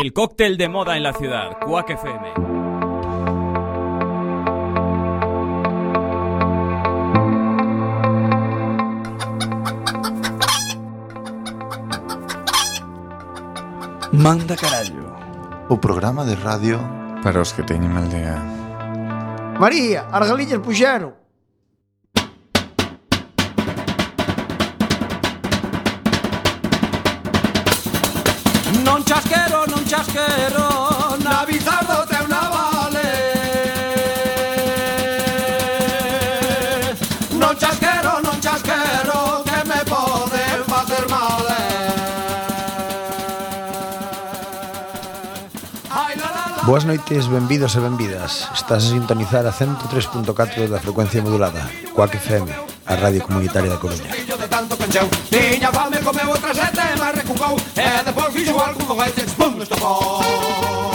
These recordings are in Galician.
El cóctel de moda en la ciudad, Quack FM. Manda carallo. O programa de radio Para os que teñen mal día. María, as galiñas puxeron. Non chasquero, non chasquero Na bizardo teu navale Non chasquero, non chasquero Que me poden facer mal Boas noites, benvidos e benvidas. Estás a sintonizar a 103.4 da frecuencia modulada Coac FM, a radio comunitaria da Coruña. Tiña fame, comeu outra sete. and the first reason why I come away is it's boom, Ball.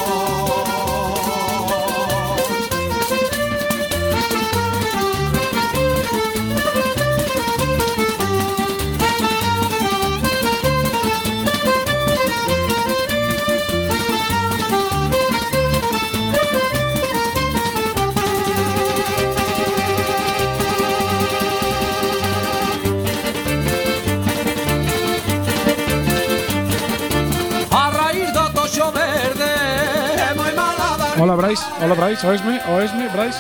Hola Bryce, hola Bryce, oesme, oesme, Bryce.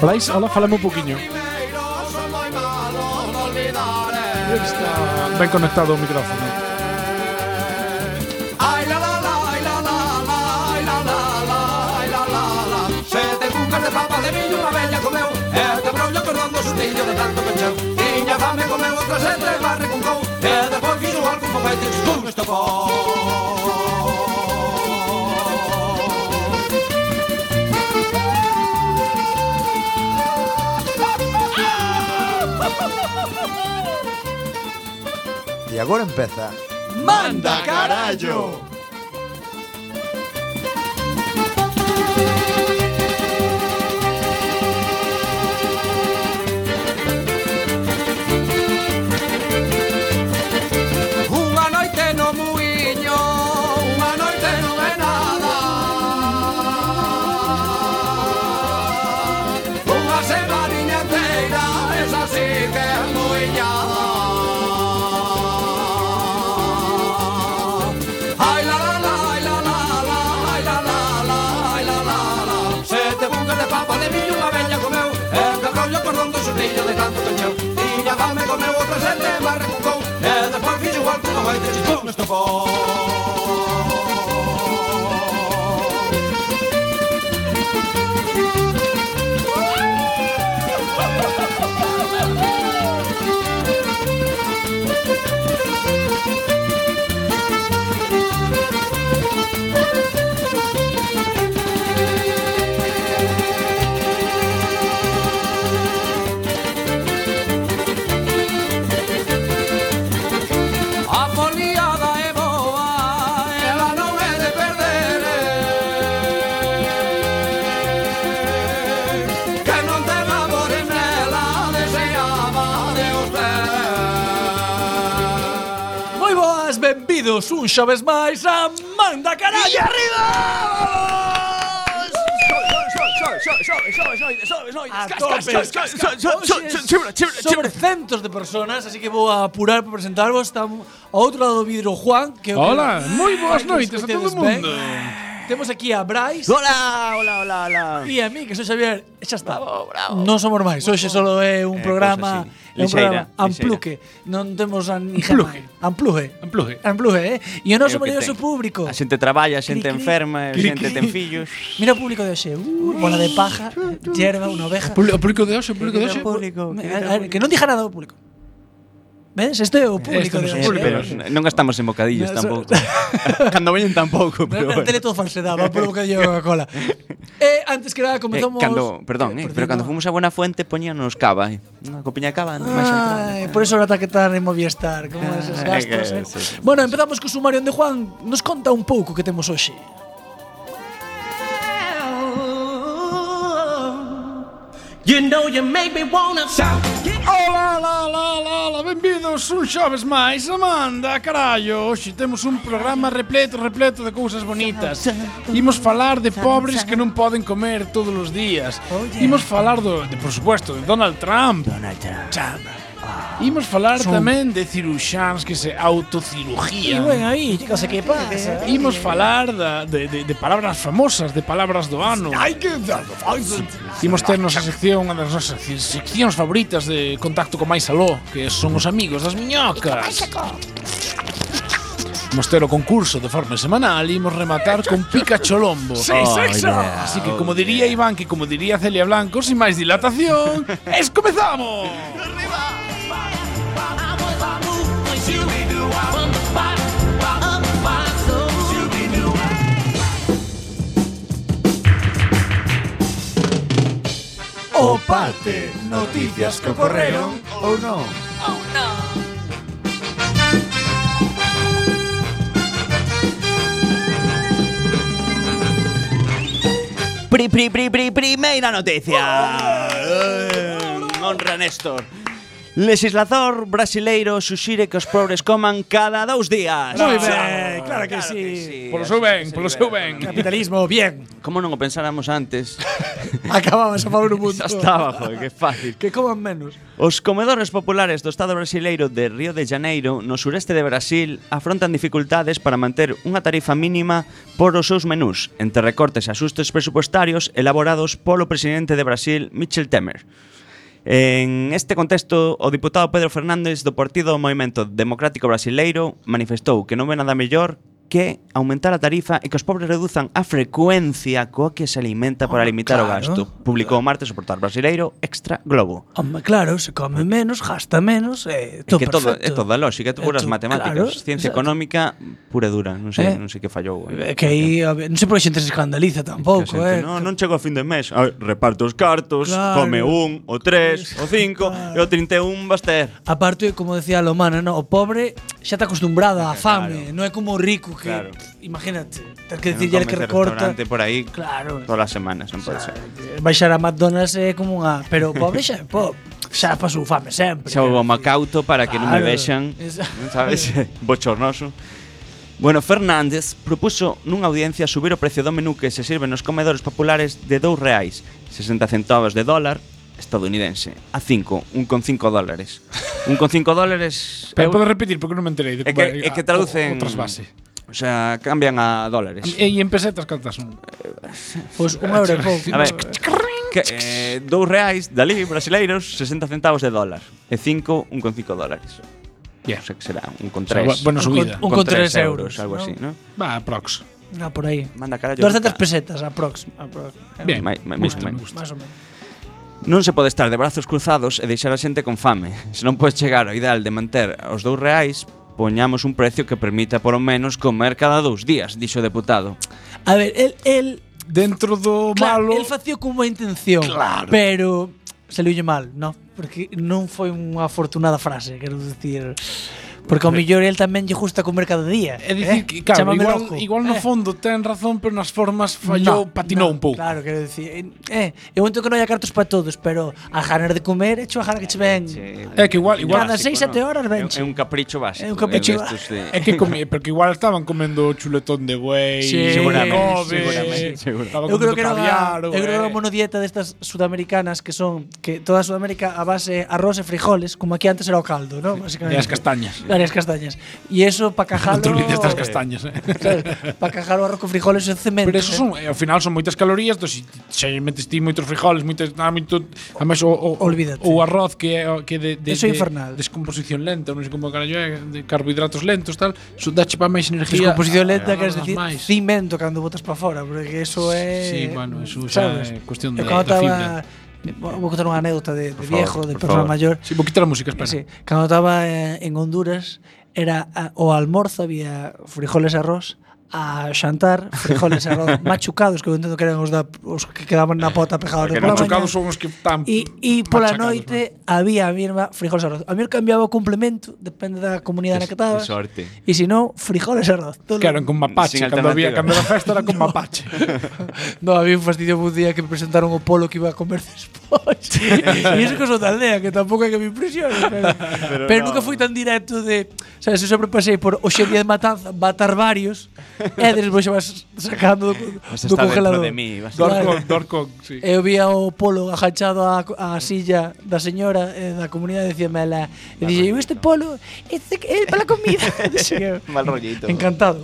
Bryce, hola, falame un poquinho. Está ben conectado o micrófono. Ai la la la la la la la. Che Sete cucas de papa de millo unha bella comeu E te brollo cordando o sustillo de tanto pecheu Tiña fame comeu outra sete e barre con cou E depois fixo algo con papete e estou estocou E agora empeza Manda carallo! de miño unha vella comeu. E de rollo cordón do xortillo de tanto que Tiña fame comeu outra sete, mas recucou E eh, despois fixo igual que unha baita chistón estocou Benvidos un xoves máis a Manda Carallo E arriba! Sobre centos de personas, así que vou a apurar para presentarvos Está a outro lado do vidro Juan que Hola, moi boas noites a todo o mundo Temos aquí a Bryce. Hola, hola, hola, hola. E a mí, que sou Xavier, xa está. Bravo, bravo. Non somos máis, hoxe solo é un eh, programa É un programa lixeira. ampluque, non temos a ni Ampluje. Ampluje. Ampluje. Ampluje, eh? E o noso maravilloso público. A xente traballa, a xente cri, cri, enferma, a xente ten fillos. Mira o público de hoxe. Uh, bola de paja, hierba, unha oveja. O público de hoxe, o público de hoxe. Que non dixa nada o público. Ves, este é o público. Este é o público. Pero non gastamos en bocadillos no, tampouco. cando veñen tampouco, pero bueno. Tele todo falsedad, va por bocadillo de Coca-Cola. eh, antes que nada comezamos... Eh, cando, perdón, eh, pero cando fomos a Buena Fuente poñíanos cava, eh. Unha copiña de cava, máis entrada. Por eso ahora que estar en Movistar, como ah, esos gastos, eh. sí, sí. bueno, empezamos co sumario onde Juan. Nos conta un pouco que temos hoxe. You know you make me wanna shout Ola, la, la, la, la, benvidos un xoves máis, Amanda, carallo hoxe temos un programa repleto, repleto de cousas bonitas. Imos falar de pobres que non poden comer todos os días. Imos falar, do, de, por supuesto, de Donald Trump. Donald Trump. Imos falar Son... tamén de ciruxáns que se autocirugían. ben aí, chicos, que pasa? Imos falar da, de, de, de palabras famosas, de palabras do ano. Ai, que... Imos ter nosa sección, unha das nosas seccións favoritas de contacto con máis aló, que son os amigos das miñocas. Imos ter o concurso de forma semanal e imos rematar con Pica Cholombo. Sí, oh, yeah. Así que, como diría Iván, que como diría Celia Blanco, sin máis dilatación, es comezamos! Arriba! o parte. Noticias que ocurrieron o no. Oh no. Pri, pri, pri, pri, primeira noticia. Oh, oh, oh, oh, oh eh, Honra Néstor. Legislador brasileiro suxire que os pobres coman cada dous días. Moi ben, claro, que claro sí. Polo seu ben, polo seu ben. Capitalismo, bien. Como non o pensáramos antes. Acabamos a favor un mundo. Xa estaba, joder, que fácil. que coman menos. Os comedores populares do estado brasileiro de Río de Janeiro, no sureste de Brasil, afrontan dificultades para manter unha tarifa mínima por os seus menús, entre recortes e asustes presupuestarios elaborados polo presidente de Brasil, Michel Temer. En este contexto, o diputado Pedro Fernández do Partido Movimento Democrático Brasileiro manifestou que non ve nada mellor que aumentar a tarifa e que os pobres reduzan a frecuencia coa que se alimenta para limitar claro. o gasto. Publicou o martes o portal brasileiro Extra Globo. Home, claro, se come menos, gasta menos, eh, é todo é que perfecto. todo, é toda a lógica, é puras eh, matemáticas, claro, ciencia exacto. económica pura dura, non sei, eh, non sei que fallou. É eh, que aí, non sei por que xente se escandaliza tampouco, xente, eh. Non, non chego a fin de mes, a ver, reparto os cartos, claro. come un, o tres, o cinco, claro. e o 31 vas ter. Aparte, como decía Lomana, no, o pobre xa está acostumbrado á fame, claro. non é como o rico porque claro. imagínate, ter que decidir que recorta por aí claro, todas as semanas, non pode ser. Eh, baixar a McDonald's é como unha, pero pobre xa, po, xa pasou fame sempre. Xa o Macauto para que non me vexan, non sabes, bochornoso. Bueno, Fernández propuso nunha audiencia subir o precio do menú que se sirve nos comedores populares de 2 reais, 60 centavos de dólar estadounidense, a 5, 1,5 dólares. 1,5 dólares... Pero eu... podes repetir porque non me enterei. De é que, é que traducen... Outras bases. O sea, cambian a dólares. E, en pesetas cantas son? Pois un euro e pouco. A ver, que, eh, dous reais dali, brasileiros, 60 centavos de dólar. E cinco, un con cinco dólares. Yeah. O sea, que será un con tres. O sea, bueno, subida. Un con, un con tres, tres euros, euros, algo ¿no? así, ¿no? Va, aprox. Ah, por aí. Manda carallo. 200 pesetas, aprox. aprox. Bien, máis ou menos. Más o menos. Non se pode estar de brazos cruzados e deixar a xente con fame. Se non podes chegar ao ideal de manter os dous reais, poñamos un precio que permita polo menos comer cada dous días, dixo o deputado. A ver, el, el dentro do claro, malo... el facío con boa intención, claro. pero saliulle mal, no? Porque non foi unha afortunada frase, quero dicir... Porque ao eh. mellor el tamén lle gusta comer cada día. É dicir, eh? que, claro, Chámame igual, loco. igual no eh. fondo ten razón, pero nas formas fallou, no, patinou no, un pouco. Claro, quero dicir, eh, eu entendo que non hai cartos para todos, pero a janar de comer é a jana que che ven. Eh, é que igual, igual cada 6 7 horas ven. É un capricho básico. É un capricho. De... É que comi, porque igual estaban comendo chuletón de buey, sí, seguramente, seguramente. Eu creo que era caviar, eu creo que era unha monodieta destas sudamericanas que son que toda Sudamérica a base arroz e frijoles, como aquí antes era o caldo, ¿no? Básicamente. E as castañas varias castañas. Y eso para cajalo... Non trulites das castañas, eh. Claro, para o arroz con frijoles e cemento. Pero eso son, eh? ao final son moitas calorías, entón, do, se, se metes ti moitos frijoles, moitas, nada, moito, además, o, o, Olvídate. o arroz que é que de, de, eso de, infernal. descomposición lenta, non sei como carallo é, de carbohidratos lentos, tal, so dache para máis energía. Descomposición lenta, ah, queres decir, máis. cimento cando botas para fora, porque eso é... Sí, bueno, eso xa é cuestión de, da fibra vou contar unha anécdota de, de viejo, de persona favor. maior. Sí, vou quitar a música, espera. Sí, cando estaba eh, en Honduras, era o almorzo había frijoles e arroz, a xantar frijoles e arroz machucados que eu entendo que eran os, da, os que quedaban na pota pegados de pola mañá. son os que están E, e pola noite ¿no? había a mesma frijoles e arroz. A mí cambiaba o complemento, depende da comunidade na que estaba. sorte. E se non, frijoles e arroz. Todo que eran con mapache, Sin cando había cando era festa era con no. mapache. no, había un fastidio un día que me presentaron o polo que iba a comer despois. e iso que son da aldea, que tampouco é que me impresione. Pero, pero, pero no. nunca fui tan directo de... sabes, eu sempre pasei por hoxe día de matanza, matar varios. Edres vos vas sacando do, Mas do congelador. de mí, vas Dorcon, Dorcon, sí. Eu vía o polo agachado á, á silla da señora eh, da comunidade de ela. E dixe, eu este polo é para a comida. Mal rollito. Encantado.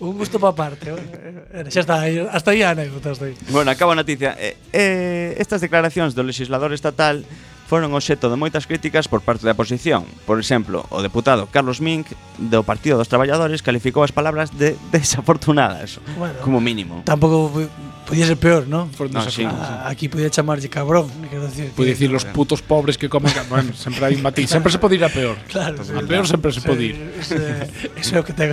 Un gusto para parte. Eh, eh, eh, xa está, hasta aí a anécdota. Hasta aí. Bueno, acaba a noticia. Eh, eh, estas declaracións do legislador estatal foron obxecto de moitas críticas por parte da oposición. Por exemplo, o deputado Carlos Mink do Partido dos Traballadores calificou as palabras de desafortunadas, bueno, como mínimo. Tampouco podía ser peor, ¿no? Por no sí, sí. Aquí podía chamarlle cabrón, eh, quero decir. Podía decir los eh". putos pobres que comen, bueno, sempre hai un matiz, sempre se pode ir a peor. Claro, sí, a peor sempre se pode ir. Sí, eso é o que te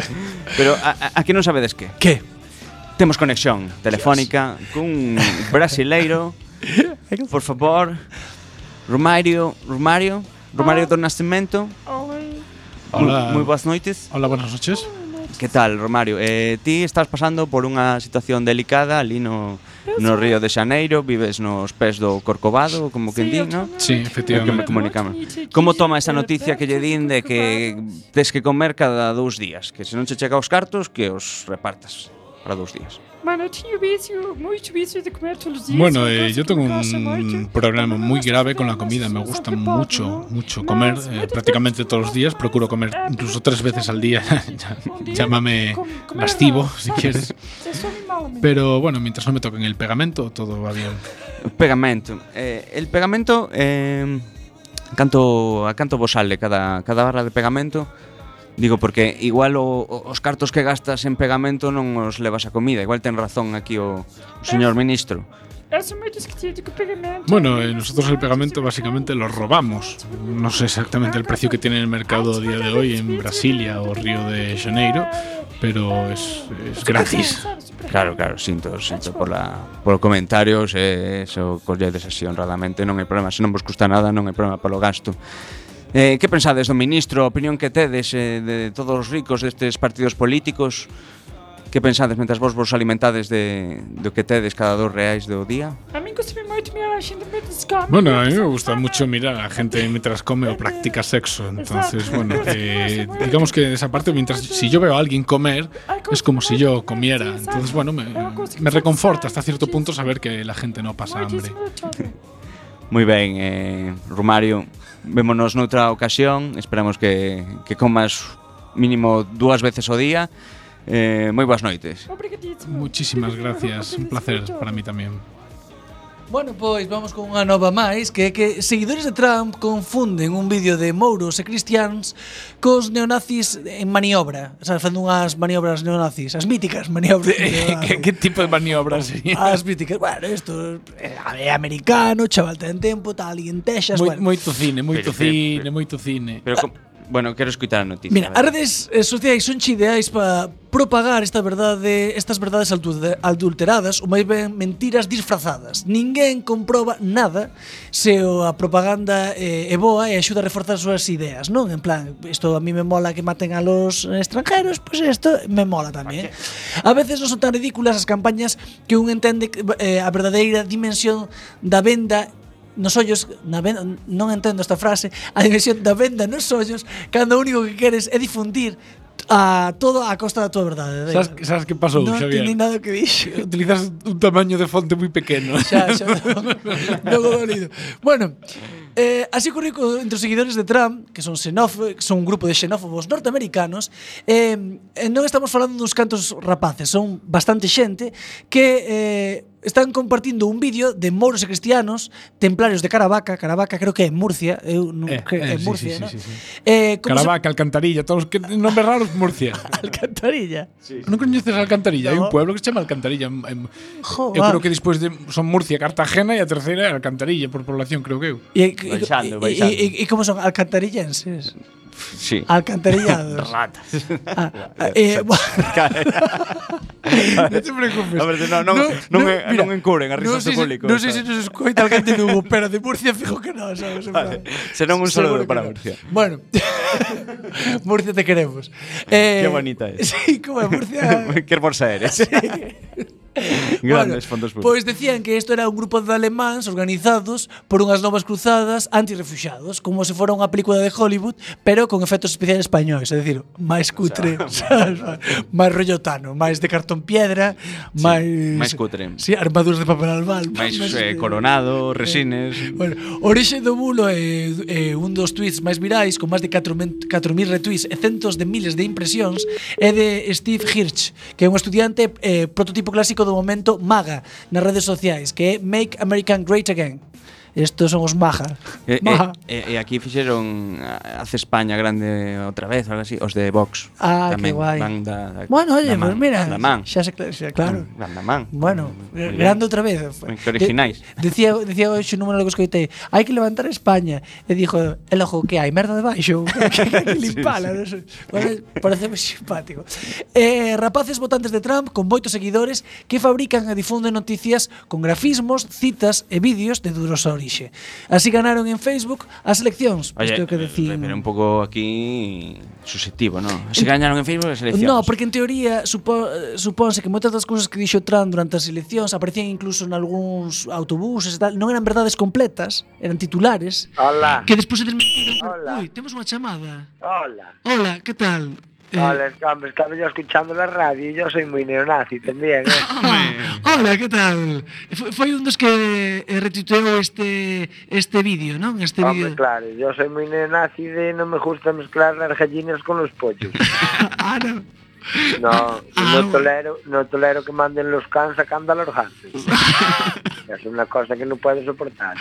Pero a, a, non sabedes que? Que? Temos conexión telefónica Dios. cun brasileiro. Por favor, Romario, Romario, Romario do Nascimento. Hola. Moi boas noites. Hola, buenas noches. Que tal, Romario? Eh, ti estás pasando por unha situación delicada ali no, no Río de Xaneiro, vives nos pés do Corcovado, como que din, non? Sí, efectivamente. Que me como toma esa noticia que lle din de que tes que comer cada dous días? Que se non che chega os cartos, que os repartas para dous días. Mano, eu tinha vício, muito vício de comer todos os dias. Bueno, eh, yo tengo un problema muy grave con la comida. Me gusta mucho, mucho comer. eh, prácticamente todos los días. Procuro comer incluso tres veces al día. Llámame mal, si quieres. Pero bueno, mientras no me toquen el pegamento, todo va bien. Pegamento. Eh, el pegamento, eh, canto, a canto vos sale cada, cada barra de pegamento? Digo, porque igual o, os cartos que gastas en pegamento non os levas a comida. Igual ten razón aquí o, o señor ministro. Bueno, eh, nosotros el pegamento básicamente lo robamos. No sé exactamente el precio que tiene en el mercado a día de hoy en Brasilia o Río de Janeiro, pero es, es gratis. Claro, claro, sinto, sinto pola, polo comentarios, eh, eso colledes así honradamente, non hai problema, se non vos custa nada, non hai problema polo gasto. Eh, que pensades do ministro, a opinión que tedes eh, de todos os ricos destes partidos políticos? Que pensades mentras vos vos alimentades de, do que tedes cada dos reais do día? A mí gustame moito mirar a xente mentras come. Bueno, a mí me gusta mucho mirar a gente mentras come ou practica sexo. Entonces, bueno, eh, digamos que esa parte, mientras si yo veo a alguien comer, es como si yo comiera. Entonces, bueno, me, me reconforta hasta cierto punto saber que la gente no pasa hambre. Muy ben, eh, Romario. Vémonos noutra ocasión, esperamos que, que comas mínimo dúas veces o día. Eh, moi boas noites. Muchísimas gracias, un placer para mí tamén. Bueno, pois vamos con unha nova máis que é que seguidores de Trump confunden un vídeo de mouros e cristians cos neonazis en maniobra, o sea, facendo unhas maniobras neonazis, as míticas maniobras. Eh, que, que tipo de maniobras sería? As míticas, bueno, isto eh, é americano, chaval ten tempo, tal, e en Texas, Moi, bueno. Moito cine, moito pero, cine, pero, moito cine. Pero, pero, Bueno, quero escutar a noticia. Mira, a redes eh, sociais son ideais para propagar esta verdade, estas verdades adulteradas ou máis ben mentiras disfrazadas. Ninguén comproba nada se a propaganda eh, é boa e axuda a reforzar as súas ideas, non? En plan, isto a mí me mola que maten a los extranjeros, pois pues isto me mola tamén. A veces non son tan ridículas as campañas que un entende eh, a verdadeira dimensión da venda nos ollos na venda, non entendo esta frase, a dimensión da venda nos ollos cando o único que queres é difundir a todo a costa da túa verdade. Sabes, sabes que pasou, non Xavier? Non nada que dixo. Utilizas un tamaño de fonte moi pequeno. Xa, xa, non, dolido. Bueno, eh, así ocorreu entre os seguidores de Trump, que son xenófobos, son un grupo de xenófobos norteamericanos, eh, eh, non estamos falando duns cantos rapaces, son bastante xente que eh, están compartindo un vídeo de moros e cristianos templarios de Caravaca, Caravaca creo que é Murcia, eu non eh, que eh, é Murcia, sí, sí, ¿no? sí, sí, sí. Eh, Caravaca, se... Alcantarilla, todos que nombres raros Murcia. Alcantarilla. Sí, sí. Non coñeces Alcantarilla, no. hai un pueblo que se chama Alcantarilla. En, jo, eu vale. creo que despois de son Murcia, Cartagena e a terceira é Alcantarilla por población, creo que eu. E, e, e, e, e como son alcantarillenses? Sí. Alcantarillados. Ratas. Ah, ah eh, non te preocupes. A ver, non, non, no, non, no, mira, non encubren a risas no do público. Non sei se nos escoita alguén de Lugo, pero de Murcia fijo que non, sabes? Vale. Serán un saludo para no. Murcia. Bueno, Murcia te queremos. Eh, Qué bonita es. Sí, como é Murcia. Qué hermosa eres. Sí. Grandes bueno, públicos. Pois decían que isto era un grupo de alemáns organizados por unhas novas cruzadas antirrefuxados, como se fora unha película de Hollywood, pero con efectos especiais españois, é dicir, máis cutre, o sea, máis rollotano, máis de cartón piedra, sí, máis máis cutre. Sí, armaduras de papel albal, máis eh, eh, coronado, eh, resines. Bueno, Orixe do bulo é eh, eh, un dos tweets máis virais con máis de 4.000 retweets e centos de miles de impresións é de Steve Hirsch, que é un estudiante eh, prototipo clásico do momento MAGA nas redes sociais, que é Make American Great Again estos son os majas. E, Maja. e, e, aquí fixeron Hace España grande outra vez, algo así, os de Vox. Ah, tamén, que guai. Van da, da, bueno, oye, da man, pues mira, da man. xa se xa, claro. Van da man. Bueno, Muy eh, grande outra vez. Que originais. De, decía, decía hoxe un número que escoitei, hai que levantar España. E dixo, el ojo, que hai merda debaixo, que hai que limpala. sí, sí. Bueno, parece simpático. Eh, rapaces votantes de Trump con moitos seguidores que fabrican e difunden noticias con grafismos, citas e vídeos de Durosaurio orixe. Así ganaron en Facebook as eleccións, pois Oye, isto que decín. Pero un pouco aquí susceptivo, non? Se gañaron en Facebook as eleccións. No, porque en teoría supo, supónse que moitas das cousas que dixo Trump durante as eleccións aparecían incluso en algúns autobuses e tal, non eran verdades completas, eran titulares. Hola. Que despois se desmentiron. Hola. Ui, temos unha chamada. Hola. Hola, que tal? Eh. Hola, hombre, estaba yo escuchando la radio y yo soy muy neonazi también. eh? Hola, que tal? Foi un dos que eh, retitueou este este vídeo, non? Este vídeo. Claro, yo soy muy neonazi de no me gusta mezclar las gallinas con los pollos. ah, no. No, ah, no ah, tolero, no tolero que manden los cans sacando a los hantes. é unha cosa que non pode soportar.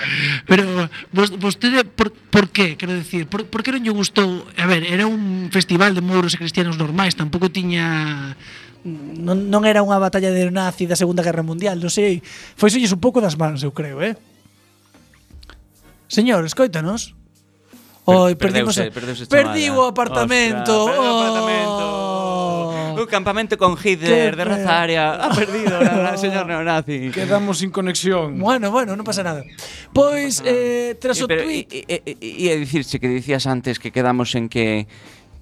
Pero vos, vostede, por, por que, quero decir, por, por que non lle gustou, a ver, era un festival de mouros e cristianos normais, tampouco tiña non, non era unha batalla de nazi da Segunda Guerra Mundial, non sei. Foi solles un pouco das mans, eu creo, eh? Señor, escoítanos. Oi, perdimos, perdeuse, perdeuse o apartamento. Ostras, perdeu o apartamento. Uy, campamento con Hitler de raza aria. Ha perdido, la, la, señor neonazi. Quedamos sin conexión. Bueno, bueno, no pasa nada. Pois, eh, tras y, o pero, tweet... e, e, y, y, y, y, decirse que dicías antes que quedamos en que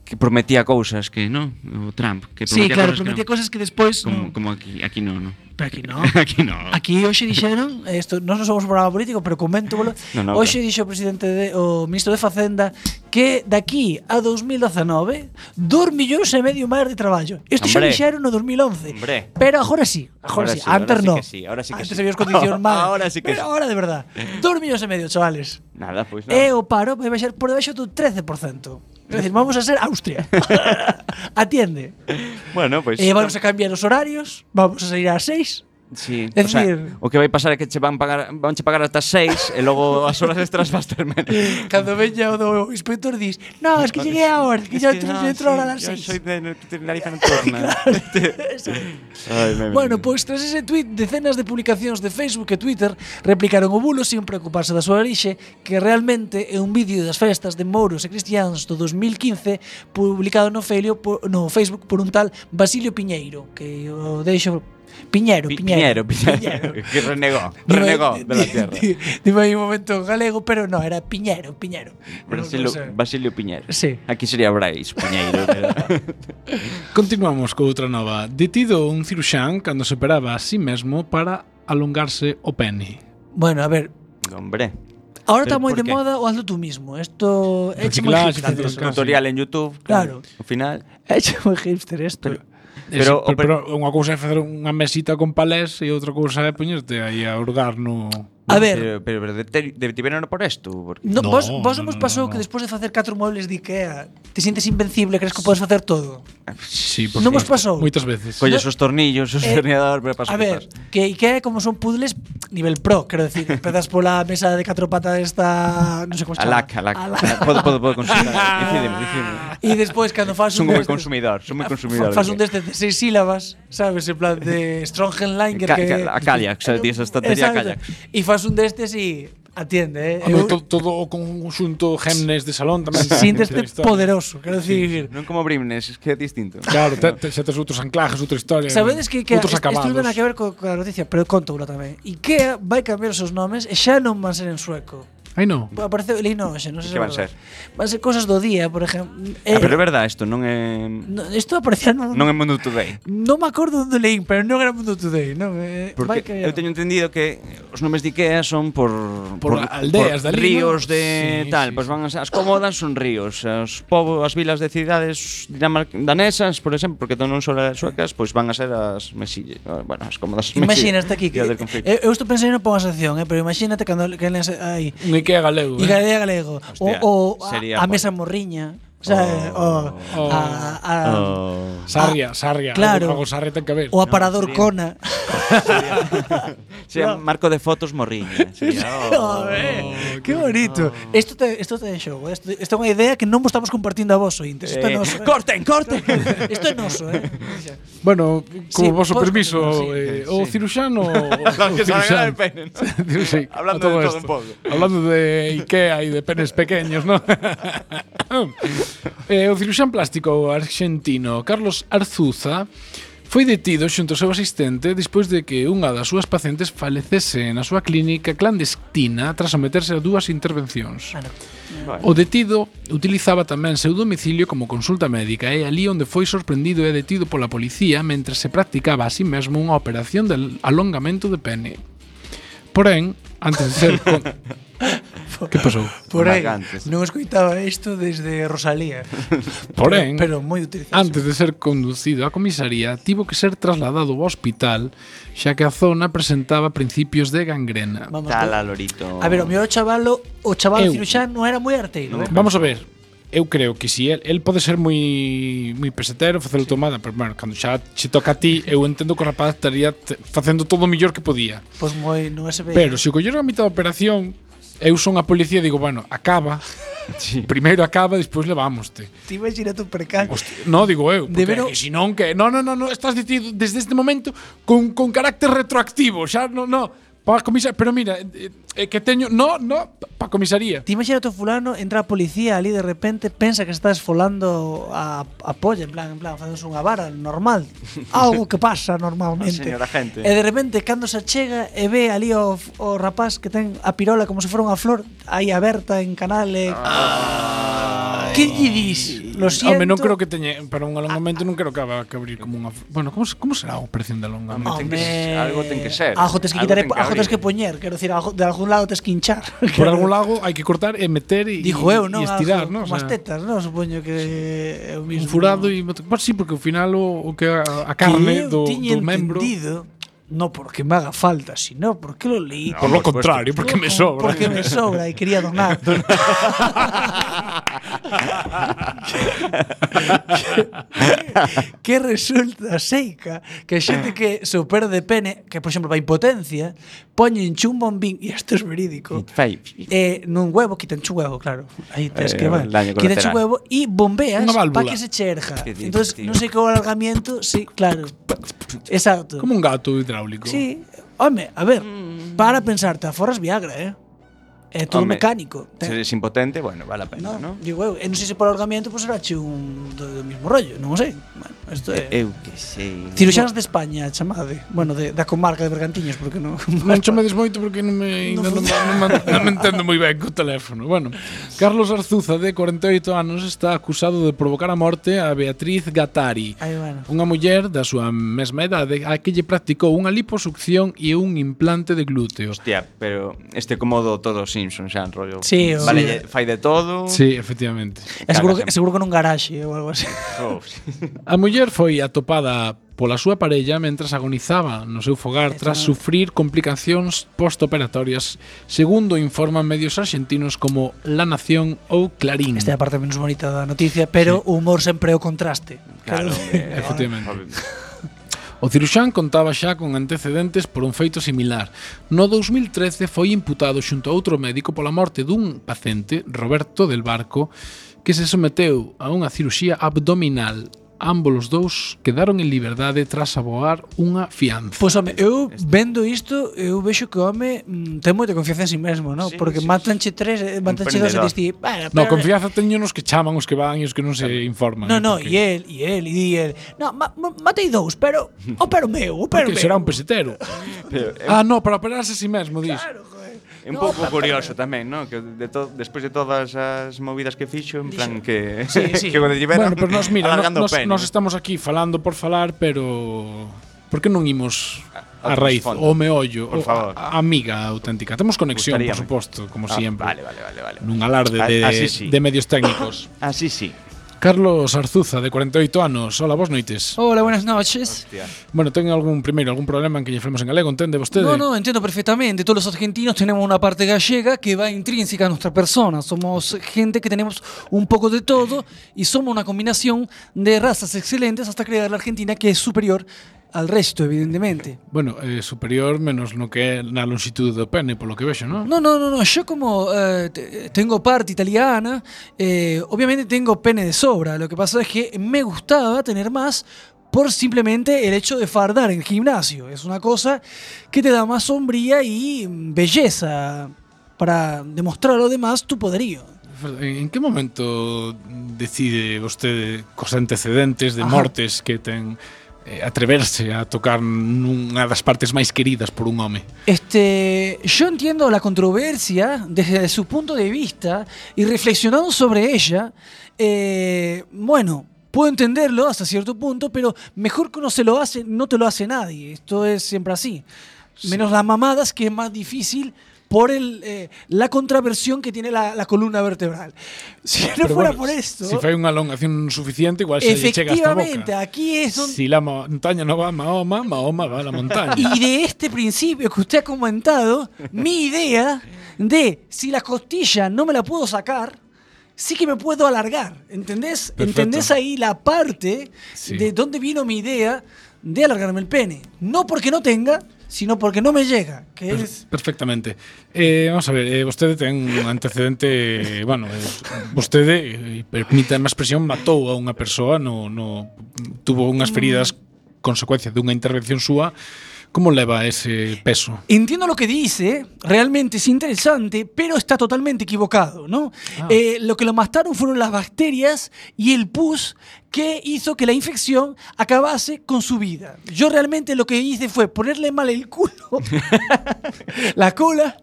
que prometía cousas que, non? O Trump, que prometía sí, claro, cosas prometía que cosas que despois como, no. como aquí, aquí non, no. Pero aquí non. aquí non. Aquí hoxe dixeron, eh, isto nós non somos un programa político, pero comento, no, no, hoxe claro. dixo o presidente de, o ministro de Facenda que daqui a 2019 2 millóns e medio máis de traballo. Isto xa dixeron no 2011. Hombre. Pero agora sí, agora, agora sí, sí, antes non. Sí ahora sí que antes sí. había condicións mal. ahora sí que pero sí. ahora de verdad, 2 millóns e medio, chavales. Nada, pois pues, non. E o paro vai baixar por debaixo do 13%. É dicir, vamos a ser Austria. Atiende. Bueno, pois E vamos a cambiar os horarios, vamos a sair ás 6. Sí, é o, sea, decir, o que vai pasar é que che van pagar van che pagar ata 6 e logo as horas extras vas ter menos. Cando veña o do inspector dis, "No, es que llegué a hora, que yo entro no, entro sí, a las 6." Yo soy de Tenerife no torna. Ay, me bueno, pois pues, tras ese tweet, decenas de publicacións de Facebook e Twitter replicaron o bulo sin preocuparse da súa orixe, que realmente é un vídeo das festas de mouros e Cristians do 2015 publicado no Felio por, no Facebook por un tal Basilio Piñeiro, que o deixo Piñero, Pi Piñero. Piñero, Piñero. que renegó, renegó de la tierra. Dime aí un momento galego, pero no, era Piñero, Piñero. Brasilio, no, no sé. Basilio Piñero. Sí. Aquí sería Brais Piñeiro. Continuamos coutra nova. Detido un ciruxán cando se operaba a sí mesmo para alongarse o pene. Bueno, a ver. Hombre. Ahora está moi de qué? moda o hazlo tú mismo. Esto é moi hipster. Un tutorial en YouTube. Claro. Al final. É moi hipster esto. Pero, Pero, pero, pero, unha cousa é facer unha mesita con palés e outra cousa é poñerte aí a hurgar no... A ver, Pero, pero, pero detiveron por esto. Porque... no, No, vos, vos no, vos no, pasou no, que no. despois de facer catro muebles de Ikea te sientes invencible, crees que podes facer todo? Sí, por Non vos pasou? Moitas veces. Colles os tornillos, os Eh, tornilladores, pero A ver, que Ikea como son puzzles nivel pro, quero decir, empezas pola mesa de catro patas esta, non sei como se chama. Alac, alac. Podo, podo, podo consultar. Incídeme, incídeme. E despois cando fas Son un moi destes- consumidor, son moi consumidor. Fas un destes de seis sílabas, sabes, en plan de Strongenlanger Ca- que a Kayak, xa, tías, a estantería. Kayak. E fas un destes e atiende, eh. Home, Eu, to, todo o conxunto Gemnes de salón tamén. Sínteste poderoso, quero dicir. Non como Brimnes, es que é distinto. Claro, te, te, xa tes outros anclajes, outra historia. Sabedes que, que outros acabados. Estuve na que ver co, coa noticia, pero conto unha tamén. IKEA vai cambiar os seus nomes e xa non van ser en sueco Ai no. Apareceu Elix non, xe, non sei. Que van ser? Van ser cousas do día, por exemplo. Eh, ah, pero eh, é verdade, isto non é no, Isto aparecía non Non é Mundo Today. Non me acordo onde leín, pero non era Mundo Today, non é. Eh, Porque que... eu teño entendido que os nomes de Ikea son por por, por aldeas por dali, ríos de sí, tal, sí, pois pues van as cómodas son ríos, os povo, as vilas de cidades danesas, por exemplo, porque non son suecas, pois pues van a ser as mesille, ah, bueno, as cómodas. Imagínate aquí que eu, eu estou pensando en unha asociación, eh, pero imagínate cando que aí que é galego. E eh? que é galego. Hostia, o, o a, a mesa morriña. Sabe, oh, o, a, a, oh. Sarria, Sarria, claro, algo Sarria ten que ver. O aparador no, sería, Cona. Sería, sería. Marco de fotos Morriña. Sería, oh, oh, eh, que bonito. Isto te isto te xogo, isto, isto é unha idea que non vos estamos compartindo a vos, ointes. Isto eh. é noso. Eh. Corten, corten. Isto é noso, eh. Bueno, co sí, vosso permiso, eh, sí, o ciruxano... o que cirurxano. sí, hablando de todo esto. un pouco. Hablando de IKEA e de penes pequeños, ¿no? eh, o cirurxán plástico argentino Carlos Arzuza foi detido xunto ao seu asistente despois de que unha das súas pacientes falecese na súa clínica clandestina tras someterse a dúas intervencións. Bueno. O detido utilizaba tamén seu domicilio como consulta médica e ali onde foi sorprendido e detido pola policía mentre se practicaba a sí mesmo unha operación de alongamento de pene. Porén, antes de ser... Con que pasou? Porén, non escoitaba isto desde Rosalía. Porén, pero, pero moi utilizado. Antes de ser conducido á comisaría, tivo que ser trasladado ao hospital, xa que a zona presentaba principios de gangrena. Vamos, Cala, Lorito. A ver, o meu chavalo, o chaval eu, ciruxán non era moi arteiro. No. Eh. Vamos a ver, eu creo que si el, el pode ser moi moi pesetero, facelo sí. tomada, pero bueno, cando xa che toca a ti, eu entendo que o rapaz estaría facendo todo o mellor que podía. Pois pues moi, non se ve. Pero se o collero a mitad da operación, eu son a policía e digo, bueno, acaba. Sí. Primeiro acaba, despois levámoste. Ti imagina tú percal. Hostia, no, digo eu, porque Debero... que si non que, no, no, no, no, estás detido desde este momento con, con carácter retroactivo, xa no, no. Pa comisaría, pero mira, eh, que teño, no, no, pa comisaría. Ti imagínate o fulano, entra a policía ali de repente, pensa que estás folando a, a polla, en plan, en plan, facendo unha vara normal, algo que pasa normalmente. Señora gente. E de repente, cando se chega e ve ali o, o rapaz que ten a pirola como se fora unha flor, aí aberta en canal e... Ah, que lle dis? Lo siento. Home, non creo que teñe, para un alongamento ah, ah. non creo que haga que abrir como unha... Bueno, como, como será a operación de alongamento? Home, ten que, algo ten que ser. Ajo, tens que quitar, algo tens que poñer, quero decir, algo, de algún lado tens que hinchar. Por algún lado hai que cortar e meter e Dijo eu, non, estirar, non? Como as tetas, non? Supoño que eu mismo. Un furado e pues, sí, porque ao final o, o que a, a carne que do, do membro. Entendido no porque me haga falta, sino porque lo leí. No, por lo contrario, porque me sobra. Porque me sobra y quería donar. que, resulta seica que xente que super de pene, que por exemplo vai impotencia, poñen un bombín, e isto é verídico, eh, nun huevo, quitan un huevo, claro, aí tens eh, que mal, quitan un huevo e bombeas para que se cherja. Entonces, non sei que o alargamiento, sí, claro. Exacto. Como un gato hidráulico. Sí, home, a ver, mm. para pensarte, aforras Viagra, eh? É todo Home, mecánico. Se eres impotente, bueno, vale a pena, non? ¿no? Digo eu, e non sei se por ahorcamiento, pois pues, erache un do, do mismo rollo, non o sei. Bueno, isto é... Eu que sei. Ciruxanos de España, chamade. Bueno, de, da comarca de Bergantiños, porque non... Non chamades moito porque non me, no non, non, non, non, me entendo moi ben co teléfono. Bueno, Carlos Arzuza, de 48 anos, está acusado de provocar a morte a Beatriz Gatari. Ai, bueno. unha muller da súa mesma idade a que lle practicou unha liposucción e un implante de glúteo. Hostia, pero este cómodo todo sin Simpson xa en rollo. Sí, o... vale, sí. Eh, fai de todo. Sí, efectivamente. É seguro, que, seguro que nun garaxe ou algo así. Oh. a muller foi atopada pola súa parella mentras agonizaba no seu fogar tras sufrir complicacións postoperatorias, segundo informan medios argentinos como La Nación ou Clarín. Esta é a parte menos bonita da noticia, pero sí. o humor sempre é o contraste. Claro, claro. Eh, efectivamente. O ciruxán contaba xa con antecedentes por un feito similar. No 2013 foi imputado xunto a outro médico pola morte dun paciente, Roberto del Barco, que se someteu a unha ciruxía abdominal ambos os dous quedaron en liberdade tras aboar unha fianza. Pois, home, eu vendo isto, eu vexo que o home mm, ten moita confianza en si sí mesmo, non? Sí, Porque sí, matanche tres, eh, matanche dos e diste, bueno, pero... No, confianza teño nos que chaman, os que van e os que non se informan. No, eh, no, e el, e el, e el. No, ma, ma, matei dous, pero o pero meu, o pero meu. será un pesetero. pero, eu... Ah, no, para operarse a si sí mesmo, dis. Claro, É un pouco curioso tamén, non? Que de to, despois de todas as movidas que fixo, en plan que sí, sí. que quando lleveron bueno, pero nós, mira, nos, pene. nos estamos aquí falando por falar, pero por que non imos a, a raíz, o meollo, por favor. A, a amiga auténtica. Temos conexión, Gustaríame. por suposto, como ah, siempre. Vale, vale, vale, vale. Nun alarde de, a, así sí. de medios técnicos. así sí. Carlos Arzuza, de 48 anos. Hola, vos noites. Hola, buenas noches. Hostia. Bueno, ten algún primeiro algún problema en que lle falemos en galego, entende vostede? No, no, entiendo perfectamente. Todos los argentinos tenemos una parte gallega que va intrínseca a nuestra persona. Somos gente que tenemos un poco de todo y somos una combinación de razas excelentes hasta crear la Argentina que es superior al resto, evidentemente. Bueno, eh, superior menos no que é na longitud do pene, polo que vexo, non? No, no, no, no. Yo como eh, te- tengo parte italiana, eh, obviamente tengo pene de sobra. Lo que pasa es que me gustaba tener más por simplemente el hecho de fardar en el gimnasio. Es una cosa que te da más sombría y belleza para demostrar a los demás tu poderío. En que momento decide vostede cos antecedentes de Ajá. mortes que ten eh, atreverse a tocar nunha das partes máis queridas por un home? Este, yo entiendo la controversia desde su punto de vista y reflexionando sobre ella, eh, bueno, puedo entenderlo hasta cierto punto, pero mejor que uno se lo hace, no te lo hace nadie. Esto es siempre así. Menos las mamadas, que es más difícil por el, eh, la contraversión que tiene la, la columna vertebral. Si no Pero fuera bueno, por esto, Si fai unha elongación suficiente, igual se lle chega hasta efectivamente, aquí es donde... Si la montaña no va a Mahoma, Mahoma va a la montaña. Y de este principio que usted ha comentado, mi idea de si la costilla no me la puedo sacar, sí que me puedo alargar. ¿Entendés? Perfecto. ¿Entendés ahí la parte Sí. de dónde vino mi idea de alargarme el pene? No porque no tenga, sino porque non me llega, que per es perfectamente. Eh, vamos a ver, eh, vostede ten un antecedente, eh, bueno, eh, vostede, eh, permítame a expresión, matou a unha persoa, no no tuvo unhas feridas consecuencia dunha intervención súa Como leva ese peso? Entiendo lo que dice, realmente es interesante, pero está totalmente equivocado, ¿no? Eh, lo que lo mataron fueron las bacterias y el pus que hizo que la infección acabase con su vida. Yo realmente lo que hice fue ponerle mal el culo, la cola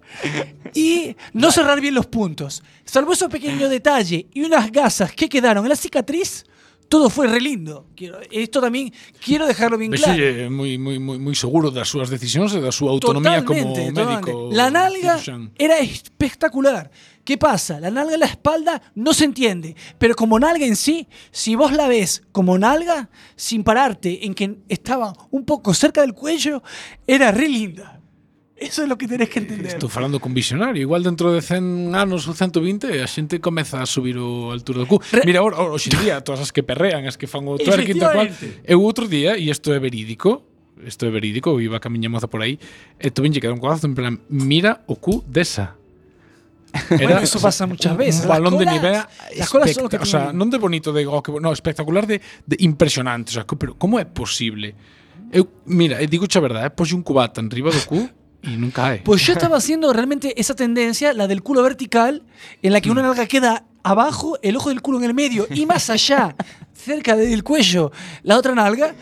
y no cerrar bien los puntos. Salvo esos pequeños detalles y unas gasas que quedaron en la cicatriz, todo fue re lindo. Quiero- esto también quiero dejarlo bien claro. Vexolle moi, moi, moi, moi seguro das súas decisións e da súa autonomía como Totalmente, médico. totalmente. La nalga era espectacular. ¿Qué pasa? La nalga en la espalda no se entiende, pero como nalga en sí, si vos la ves como nalga, sin pararte en que estaba un poco cerca del cuello, era re linda. Eso é lo que tenés que entender. Estou falando con visionario. Igual dentro de 100 anos ou 120 a xente comeza a subir o altura do cu. Re Mira, ahora, ahora, hoxe día todas as que perrean, as que fan o twerking tal cual. Eu outro día, e isto é verídico, isto é verídico, iba a camiña moza por aí, e tuvenlle que dar un cuadazo en plan, mira o cu desa. Era, bueno, eso pasa muchas veces. Un balón colas, de nivel. Las colas son lo que o sea, non de bonito, de oh, que, no, espectacular, de, de impresionante. O sea, pero como é posible? Eu, mira, digo a verdade, eh, poxe un cubata en riba do cu e non cae. Pues yo estaba haciendo realmente esa tendencia, la del culo vertical, en la que una nalga queda abajo, el ojo del culo en el medio y más allá, cerca del cuello, la otra nalga.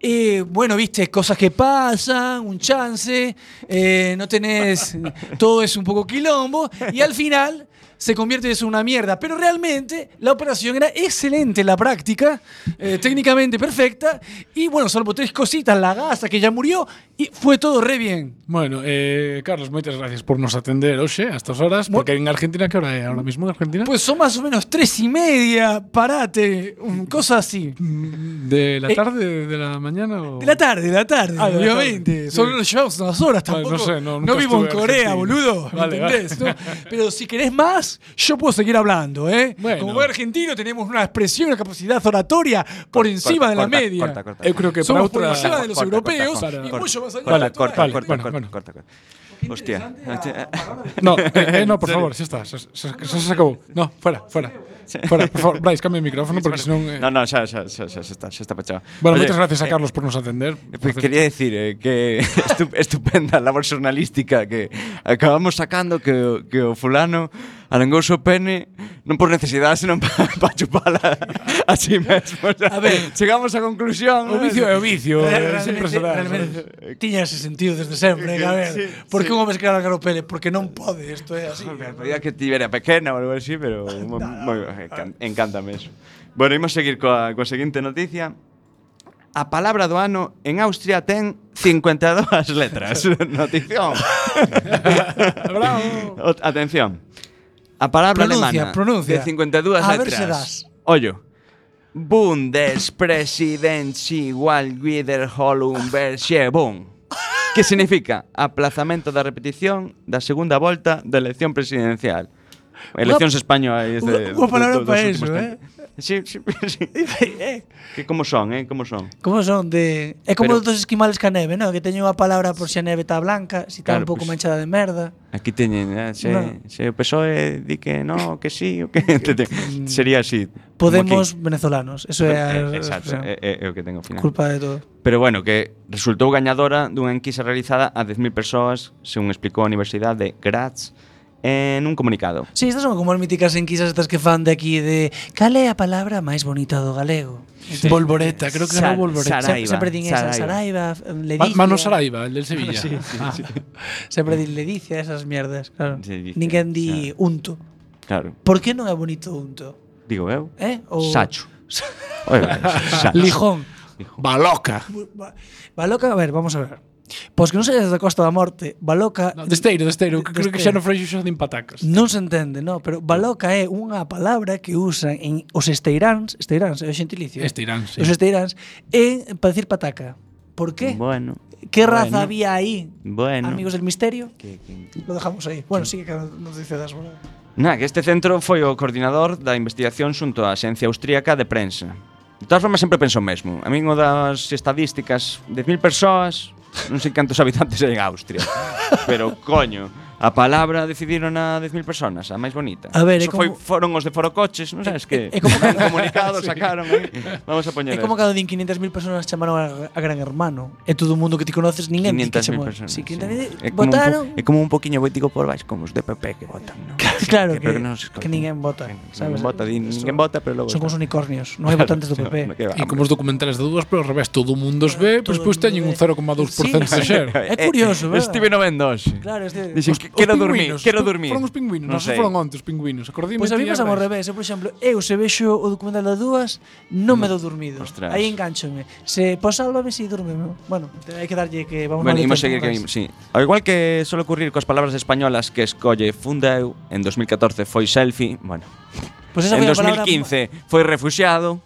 Eh, bueno, viste, cosas que pasan, un chance, eh, no tenés, todo es un poco quilombo y al final se convierte eso en una mierda. Pero realmente la operación era excelente, la práctica, eh, técnicamente perfecta y bueno, salvo tres cositas, la gasa que ya murió y fue todo re bien. Bueno, eh, Carlos, moitas gracias por nos atender hoxe a estas horas, porque en Argentina, que hora é ahora mismo en Argentina? Pues son más o menos tres y media, parate, um, cosas así. ¿De la Eh, tarde, de la mañana? O... De la tarde, de la tarde, Ah, de la obviamente. tarde. Solo nos llevamos unas horas, Vale, tampoco. no sé, no, no vivo en en Corea, Argentina. boludo. Vale, ¿Entendés? vale. no? Pero si querés más, yo puedo seguir hablando, ¿eh? Bueno. Como argentino tenemos una expresión, una capacidad oratoria por encima de la corta, media. corta, corta. Eu creo que Somos por encima de los Corta, europeos corta, corta, y corta. mucho más allá Corta, corta, bueno, corta, corta, corta. Hostia. No, eh, eh, no, por favor, xa está, xa, xa se acabou. No, fuera, fuera. Fuera, por favor, Brais, cambia o micrófono porque senón eh. No, no, xa, xa, xa, xa está, xa está pechado. Bueno, Oye, moitas gracias a eh, Carlos por nos atender. Pues quería decir eh, que estu estupenda labor xornalística que acabamos sacando que, que o fulano alongouse o pene non por necesidade, senón para pa chupala a si mesmo. O sea, a ver, chegamos á conclusión. O vicio é o vicio, eh, Realmente, sempre será. Tiña ese sentido desde sempre, que, a ver, sí, por que sí. un home se que alongar o pene? Porque non pode, isto é así. Podía que tivera pequena ou algo así, pero no, moi, encántame eso. Bueno, imos seguir coa, coa seguinte noticia a palabra do ano en Austria ten 52 letras. Notición. Bravo. Atención. A palabra pronuncia, alemana pronuncia. de 52 a letras. Ver se das. Ollo. Bundespräsidentschaftswahlwiederholungsverschiebung. que significa aplazamento da repetición da segunda volta da elección presidencial. Eleccións españolas. Unha palabra para eso, eh? Sí, sí, sí. eh. Que como son, eh, como son. Como son de é como Pero, dos esquimales ca neve, non? Que teñen unha palabra por se si a neve está blanca, se si está claro, un pouco pues, manchada de merda. Aquí teñen, eh, se, no. se o PSOE di que no, que sí, o que mm. sería así. Podemos venezolanos, eso é a, eh, Exacto, é, é, é o que tengo final. Culpa de todo. Pero bueno, que resultou gañadora dunha enquisa realizada a 10.000 persoas, según explicou a Universidade de Graz, en un comunicado. Si, sí, estas son como as míticas enquisas estas que fan de aquí de cal é a palabra máis bonita do galego? Sí. Volvoreta, creo que Sar, era Volvoreta. Saraiva, sempre, sempre din esa, Saraiva, Ledicia. Ma, Mano Saraiva, el del Sevilla. sí, sí, ah. sí. sempre din Ledicia, esas mierdas, claro. Ledicia, Ninguén di claro. unto. Claro. Por que non é bonito unto? Digo eu. Eh? O... Sacho. Oye, Sacho. Lijón. Baloca. Baloca, a ver, vamos a ver. Pois que non sei da Costa da Morte, Baloca... No, desteiro, desteiro, que creo que xa non freixo xa de patacas. Non se entende, no, pero Baloca é unha palabra que usan en os esteiráns, esteiráns, é o xentilicio. Esteiráns, sí. Os esteiráns, en, para decir pataca. Por qué? Bueno. ¿Qué raza bueno, había ahí? Bueno. Amigos del misterio. Que, que, Lo dejamos ahí. Bueno, que, sí que nos dice das. Bueno. Na, que este centro foi o coordinador da investigación xunto á Xencia Austríaca de Prensa. De todas formas, sempre penso o mesmo. A mí, das estadísticas, 10.000 persoas, Non sei cantos habitantes hai en Austria. Pero, coño, a palabra decidiron a 10.000 personas, a máis bonita. A ver, Eso como... foi, foron os de Forocoches, non sabes que? É, como que comunicado sacaron aí. Vamos a poñer. É como cando din 500.000 personas chamaron a, a Gran Hermano. É todo o mundo que ti conoces, ninguén 500.000 personas. Sí, 500.000 sí. é votaron. É como un poquiño boitico por baixo, como os de PP que votan. No? claro que, que, que, no que ninguén vota, sabes? Ninguén vota, din, ninguén vota, pero logo Son como os unicornios, non hai votantes do PP. E como os documentales de dúas, pero ao revés, todo o mundo os ve, pois pois teñen un 0,2% de share. É curioso, eh, verdad? Estive no vendo hoxe. Claro, este... Dixen quero dormir, quero dormir. Foron os pingüinos, non, non foron onte os pingüinos. Acordime pois a mí pasamos ao revés, eu, por exemplo, eu se vexo o documental das dúas, non no. me dou dormido. Ostras. Aí enganchome. Se pois posálvame si durme. Bueno, hai que darlle que vamos bueno, a Imos seguir que imos, sí. Ao igual que suele ocurrir coas palabras españolas que escolle Fundeu, en 2014 foi selfie, bueno. Pois pues en 2015 palabra... foi refugiado.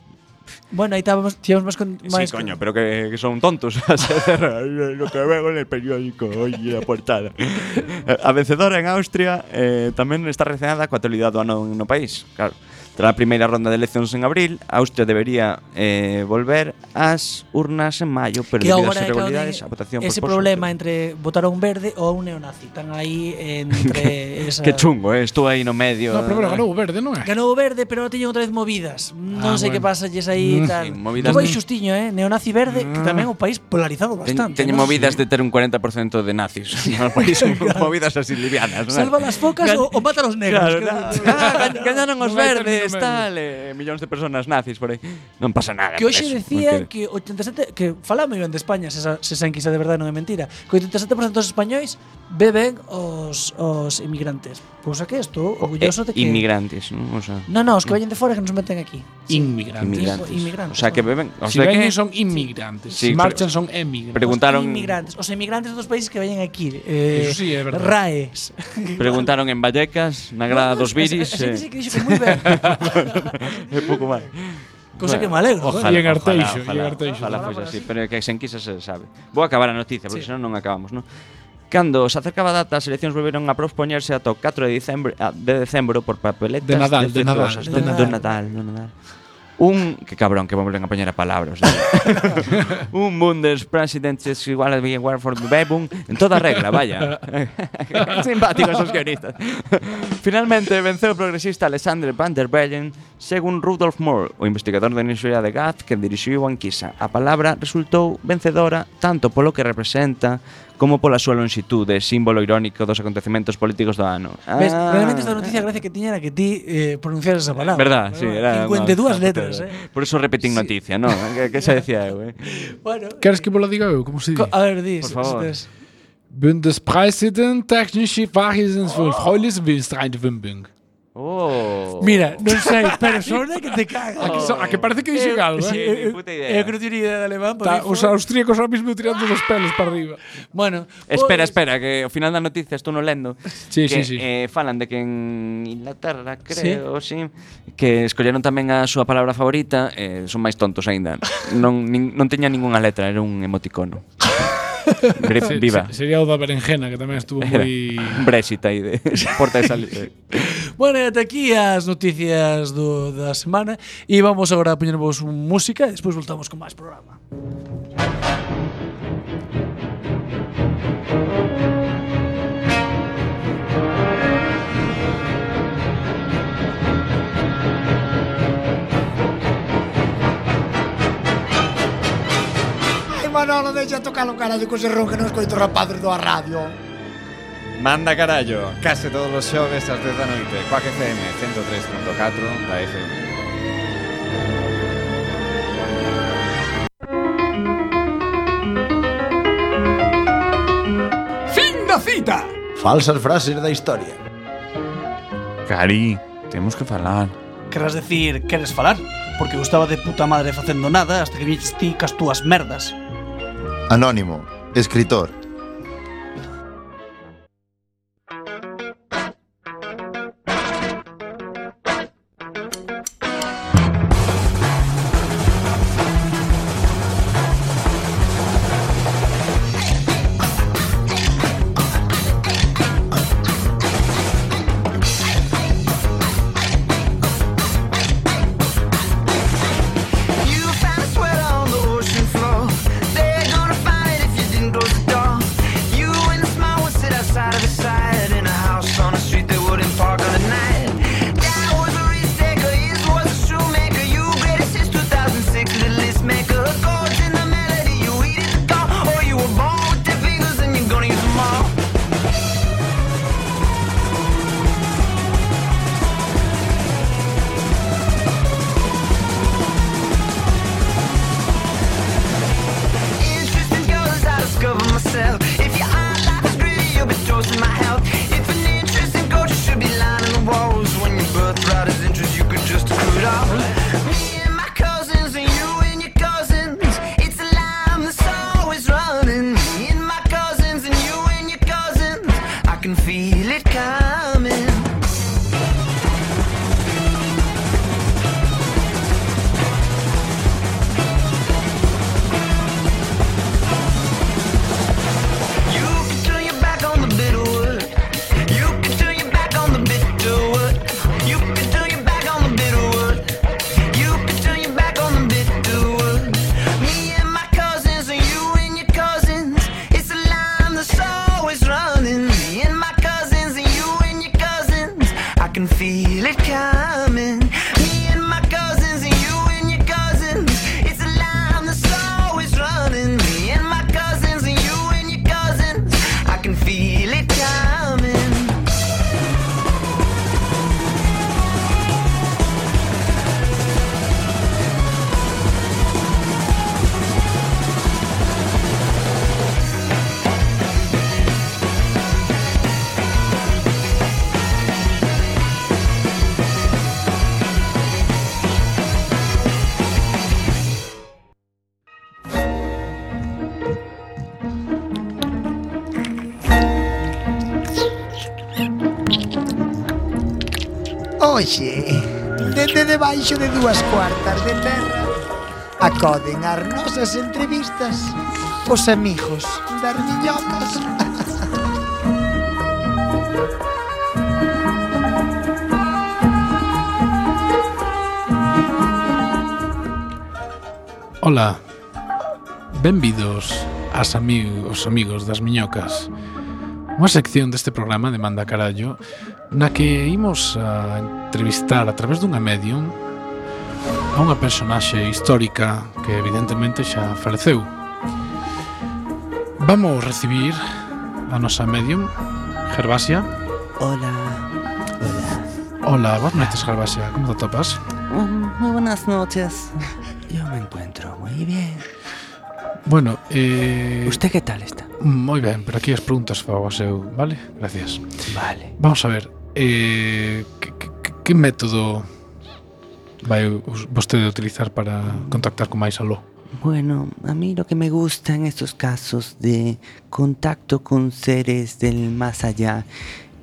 Bueno, aí estábamos, tivemos máis... Con, máis sí, coño, pero que, que son tontos. Eh, lo que veo en el periódico, oye, a portada. Eh, a vencedora en Austria eh, tamén está relacionada coa actualidade do ano no país, claro. Tras a primeira ronda de eleccións en abril, Austria debería eh, volver ás urnas en maio, pero que debido ás irregularidades, a votación ese problema entre votar a un verde ou a un neonazi. Están aí entre esa... que chungo, eh? estou aí no medio. No, pero bueno, ganou o verde, non é? Ganou o verde, pero ahora teñen outra vez movidas. Ah, non sei bueno. que pasa lles aí mm. tal. Sí, movidas. Moi xustiño, eh? Neonazi verde, que ah. tamén o país polarizado bastante. Teñen ¿no? movidas de ter un 40% de nazis. no país movidas así livianas. Salva las focas ou o, o mata los negros. Claro, que... ah, gañaron os verdes mulleres, tal, eh, eh, millóns de personas nazis por aí. Non pasa nada. Que hoxe decían que 87 que fala moi ben de España, se esa, se esa enquisa de verdade non é mentira, que 87% dos españois beben os os inmigrantes. Pois Cousa que isto eh, orgulloso de que Inmigrantes, non? O sea, No, no, os que veñen de fora que nos meten aquí. Inmigrantes. Inmigrantes. inmigrantes. O sea, que beben, o si sea que son inmigrantes. Sí, si marchan son emigrantes. Preguntaron os inmigrantes, os emigrantes dos países que veñen aquí, eh Eso sí, é verdade. RAEs. Preguntaron en Vallecas, na grada dos Viris. Sí, eh. sí, que dixo que moi ben. é pouco máis. Cosa bueno, que me alegro. Ojalá, eh? y en Arteixo. Ojalá, ojalá, ojalá, ojalá así, pero que sen quisa se sabe. Vou acabar a noticia, porque sí. senón non acabamos, non? Cando se acercaba a data, as eleccións volveron a pospoñerse ata o 4 de diciembre, de decembro por papeletas de Nadal, de, de Nadal, de Nadal, do Nadal, do Nadal. Un, que cabrón, que volven a poñer a palabras un Bundespräsident es igual a War for the Bebum, en toda regla, vaya. Simpáticos os guionistas. Finalmente venceu o progresista Alexander Van der Bellen según Rudolf Moore, o investigador da Universidade de Graz que dirixiu a enquisa. A palabra resultou vencedora tanto polo que representa como pola súa longitude, símbolo irónico dos acontecementos políticos do ano. Ah, Ves, realmente esta noticia gracia que tiña era que ti eh, pronunciaras esa palabra. Verdad, sí, era 52 letras, eh. Por eso repetín sí. noticia, no? Que, que se decía eu, eh? Bueno, Queres que vos lo diga eu? Como se di? A ver, di, Por favor. Bundespreisidenten technische Fachhesens oh. für Freulis Willstrein Wimbing. Oh. Mira, non sei, pero sona que te caga. Oh. So, a que parece que eh, dixen algo, sí, eh? eh, eh puta idea. Eu que non tiña idea de alemán, Ta, os austríacos ahora mismo tirando os pelos para arriba. Bueno, espera, pues... espera, que ao final da noticia estou no lendo. Sí, que, sí, sí. Eh, falan de que en Inglaterra, creo, sí, sí que escolleron tamén a súa palabra favorita, eh, son máis tontos aínda. non nin, non teña ningunha letra, era un emoticono. Grip, viva. Se, sería o da berenjena, que tamén estuvo moi... Brexit aí de porta de sal... bueno, e ata aquí as noticias do, da semana. E vamos agora a poñervos música e despois voltamos con máis programa. Manolo, deixa tocar o carallo co serrón que non escoito rapadres do a radio. Manda carallo, case todos os xoves ás 10 da noite, Coac FM 103.4 da FM. Fin da cita! Falsas frases da historia. Cari, temos que falar. Querrás decir, queres falar? Porque eu estaba de puta madre facendo nada hasta que viches ti cas túas merdas. Anónimo, escritor. debaixo de dúas cuartas de terra acoden as nosas entrevistas os amigos das miñocas. Ola, benvidos as amigos, os amigos das miñocas. Unha sección deste programa de Manda Carallo na que imos a entrevistar a través dunha medium a unha personaxe histórica que evidentemente xa faleceu. Vamos recibir a nosa medium, Gervasia. Hola. Hola. Hola, boas noites, Gervasia. Como te topas? Muy mm, buenas noches. Yo me encuentro muy bien. Bueno, eh... Usted que tal está? Moi ben, pero aquí as preguntas fago a seu, vale? Gracias. Vale. Vamos a ver, eh, que, que- que método vai vostede utilizar para contactar con máis aló? Bueno, a mí lo que me gusta en estos casos de contacto con seres del más allá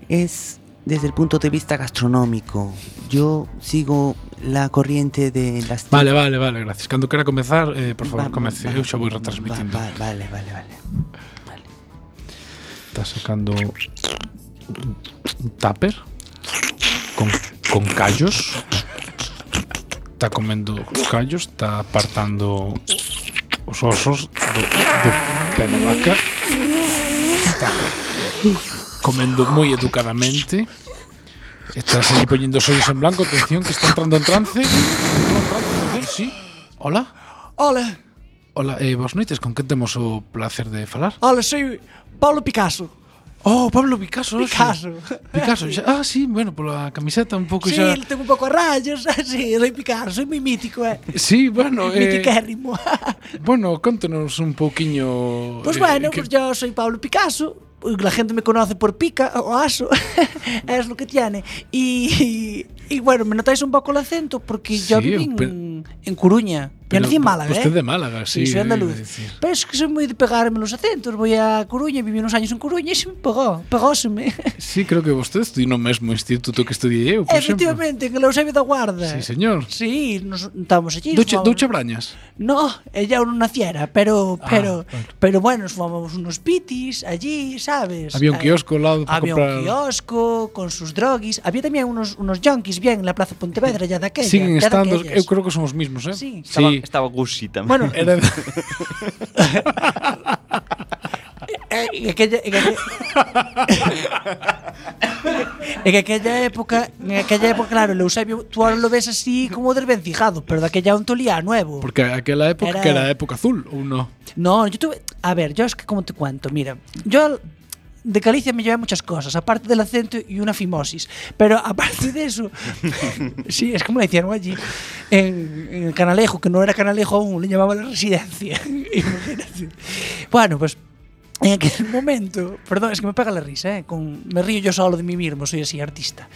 es desde el punto de vista gastronómico. Yo sigo la corriente de las... Vale, vale, vale, gracias. Cando quera comezar, eh, por favor, Va- comece. va- Eu xa vou retransmitindo. va- vale, vale, vale. Está sacando tupper? Con, con callos? Está comendo callos está apartando os osos do, do pé da vaca. Está comendo moi educadamente. Está se poñendo os ollos en blanco. Atención que está entrando en trance. Sí. Hola. Hola Ola, eh, boas noites, con que temos o placer de falar? Ola, soy Paulo Picasso. Oh, Pablo Picasso. Picasso. Picasso. Xa, ah, sí, bueno, pola camiseta un pouco sí, xa. Sí, tengo un pouco a rayas, así, ah, soy Picasso, soy moi mítico, eh. Sí, bueno, eh Miticérrimo. bueno, contanos un pouquiño. Pois pues bueno, eh, que... pues yo soy Pablo Picasso, la gente me conoce por pica o aso, es lo que tiene. Y, y, bueno, me notáis un poco el acento porque sí, yo viví en, en Coruña. Pero, nací en Málaga, usted eh? de Málaga, sí. Y soy andaluz. Pero es que soy moi de pegarme nos acentos. Voy a Coruña, viví unos años en Coruña e se me pegó, pegóseme. Sí, creo que vostede estudiou no mesmo instituto que estudiei eu, por Efectivamente, exemplo. Efectivamente, en Eusebio da Guarda. Sí, señor. Sí, nos estamos allí. Duche, fomos... douche brañas? No, ella non naciera, pero, ah, pero, ah, claro. pero bueno, nos fomos unos pitis allí, sabes? Había un kiosco ao lado para Había comprar... Había un kiosco con sus droguis. Había tamén unos, unos junkies bien en la Plaza Pontevedra ya daquella. Siguen estando, eu creo que son os mismos, eh? Sí, sí Sí. estaba Gucci tamén. Bueno, Era Eh, en aquella, en aquella, en aquella época, en aquella época, claro, el Eusebio, tú ahora lo ves así como desvencijado, pero de aquella un tolía nuevo. Porque aquela época Era- que era época azul ou no? No, yo tuve. A ver, yo es que, como te cuento? Mira, yo de Galicia me llevé muchas cosas, aparte del acento y una fimosis. Pero aparte de eso, sí, es como le decían allí, en, en, Canalejo, que no era Canalejo aún, le llamaban la residencia. Imagínate. Bueno, pues En aquel momento, perdón, es que me pega la risa, ¿eh? Con, me río yo solo de mí mismo, soy así artista.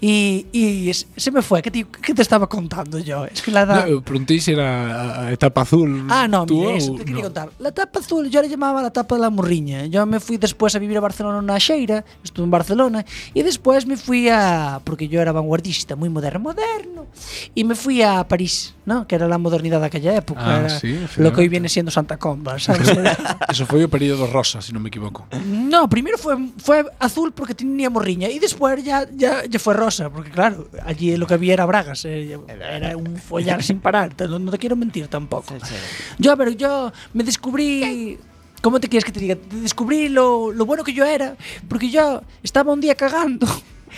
Y, y es- se me fue, ¿qué te, qué te estaba contando yo? Es que la edad... No, eu preguntei se era a etapa azul. Ah, no, túa mira, eso te quería no? contar. La tapa azul, yo la llamaba la tapa de la morriña. Yo me fui después a vivir a Barcelona na Xeira, estuve en Barcelona, y después me fui a. porque yo era vanguardista, muy moderno, moderno. Y me fui a París, ¿no? Que era la modernidad de aquella época. Ah, era sí, lo que hoy viene siendo Santa Comba, ¿sabes? Eso foi o período rosa, se non me equivoco. No, primero fue, fue azul porque tenía morriña y después ya, ya, ya fue rosa, porque claro, allí lo que había era bragas, eh, era un follar sin parar, te- no, no te quiero mentir tampoco. Yo, pero yo me descubrí... ¿Cómo te quieres que te diga? Descubrí lo, lo bueno que yo era, porque yo estaba un día cagando.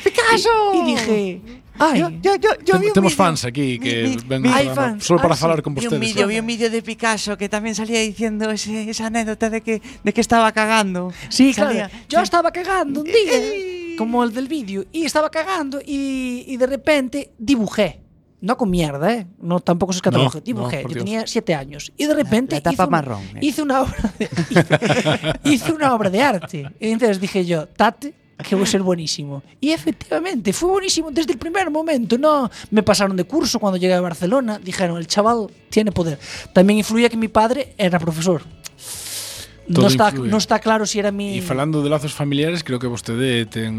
¡Picasso! Y, y dije, ay, Yo, yo, yo Tem- vi un Temos vídeo- fans aquí que mi- ven mi- ao Hay programa fans. solo para Ah, sí. falar con Vi un vostedes. vídeo, vi un vídeo de Picasso que también salía diciendo ese- esa anécdota de que, de que estaba cagando. Sí, Salía- claro. Yo estaba cagando un día, como el del vídeo, y estaba cagando y, y de repente dibujé. No con mierda, ¿eh? No, tampoco se escatológico. No, dibujé. no, Yo Dios. tenía siete años. Y de repente la tapa hice, un- marrón, eh. hice una obra de, hice, hice una obra de arte. Y entonces dije yo, tate, que voy a ser buenísimo. Y efectivamente, fue buenísimo desde el primer momento. No me pasaron de curso cuando llegué a Barcelona. Dijeron, el chaval tiene poder. También influía que mi padre era profesor. Todo No está, influye. no está claro si era mi... E falando de lazos familiares, creo que vostede ten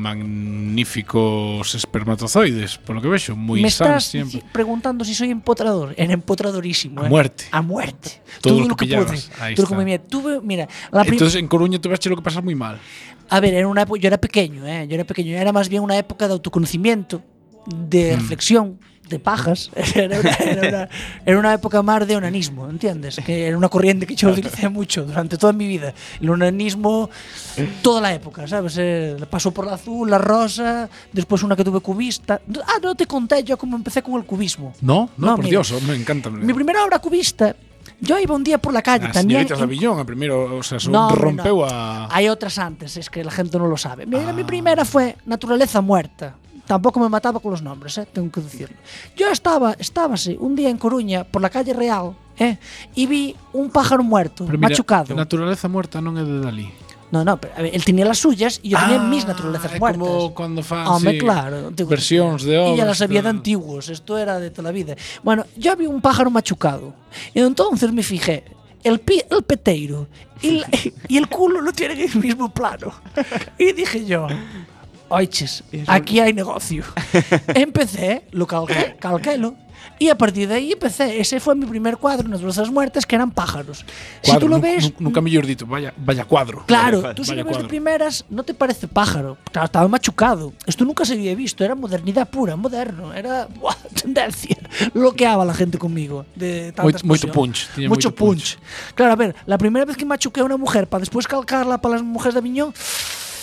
magníficos espermatozoides, polo que vexo, moi Me estás sempre. preguntando si soy empotrador. Era empotradorísimo. A ¿eh? muerte. A muerte. Todo Todo, lo que que pude. Todo lo que me mira. Tuve, mira, la Entonces en Coruña tuveche lo que pasar moi mal. A ver, era una época, yo era pequeño, ¿eh? Yo era pequeño. Era más bien una época de autoconocimiento. de reflexión, de pajas. Era una, era una- era una época más de onanismo, ¿entiendes? Que era una corriente que yo utilicé mucho durante toda mi vida. El onanismo, toda la época, ¿sabes? Eh, pasó por la azul, la rosa, después una que tuve cubista. Ah, no te conté yo cómo empecé con el cubismo. No, no, por mira. Dios, me encanta. Mi primera obra cubista, Yo iba un día por la calle As también. Señoritas de Avillón, a primero, o sea, no, rompeu no. a Hay otras antes, es que la gente no lo sabe. Mira, ah. mi primera fue Naturaleza muerta. Tampoco me mataba con los nombres, eh, tengo que decirlo. Yo estaba, estábase un día en Coruña por la calle Real, eh, y vi un pájaro muerto, Pero mira, machucado. Naturaleza muerta non é de Dalí. No, no, pero ver, él tenía las suyas y yo tenía Ah, mis naturalezas muertas. como cuando fan, sí, claro. tengo que versións de decirlo. Y ya obras, las había de antiguos, esto era de toda la vida. Bueno, yo vi un pájaro machucado. Y entonces me fijé, el, pi- el peteiro y, la- y el culo lo tienen en el mismo plano. Y dije yo, oiches, aquí hay negocio. Empecé, lo calqué, calquélo, y a partir de ahí empecé. Ese fue mi primer cuadro, Naturalezas Muertas, que eran pájaros. si Cuadro, tú lo ves, nu- Nunca mellor dito, vaya, vaya cuadro. Claro, Vaya tú si lo ves de cuadro. primeras no te parece pájaro. Claro, estaba machucado. Esto nunca se había visto, era modernidad pura, moderno, era buah, tendencia. Bloqueaba la gente conmigo de explosión. punch, mucho moito punch. punch. Claro, a ver, la primera vez que machuqué a una mujer para después calcarla para las mujeres de Aviñón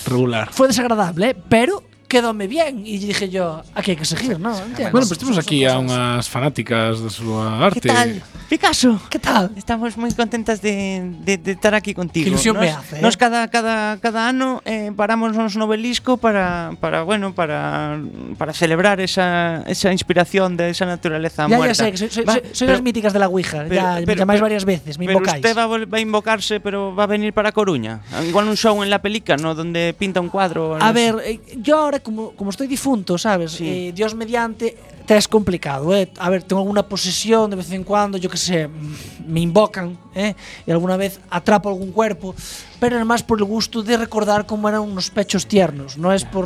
Regular. fue desagradable, ¿eh? pero quedóme bien y dije yo, aquí hay que seguir, ¿no? ¿Entiendes? Bueno, pues temos aquí a unhas fanáticas da súa arte. ¿Qué tal? Picasso. ¿Qué tal? Estamos muy contentas de, de- de estar aquí contigo. Qué ilusión nos, me hace, ¿eh? Nos cada, cada, cada ano eh, paramos nos novelisco para, para bueno, para, para celebrar esa, esa inspiración de esa naturaleza Ya, ya muerta. sé, que soy, soy- Va, soy- soy pero- las míticas de la Ouija. pero- ya me pero- llamáis pero- varias veces, me pero invocáis. usted va va a invocarse, pero va a venir para Coruña. Igual un show en la Pelica, ¿no? Donde pinta un cuadro. A no sé. ver, eh, yo ahora como, como estoy difunto, sabes? Sí. Eh, Dios mediante, te es complicado, eh? A ver, tengo alguna posesión de vez en cuando, yo que sé, mm, me invocan, eh? y alguna vez atrapo algún cuerpo, pero es más por el gusto de recordar cómo eran unos pechos tiernos, no es por...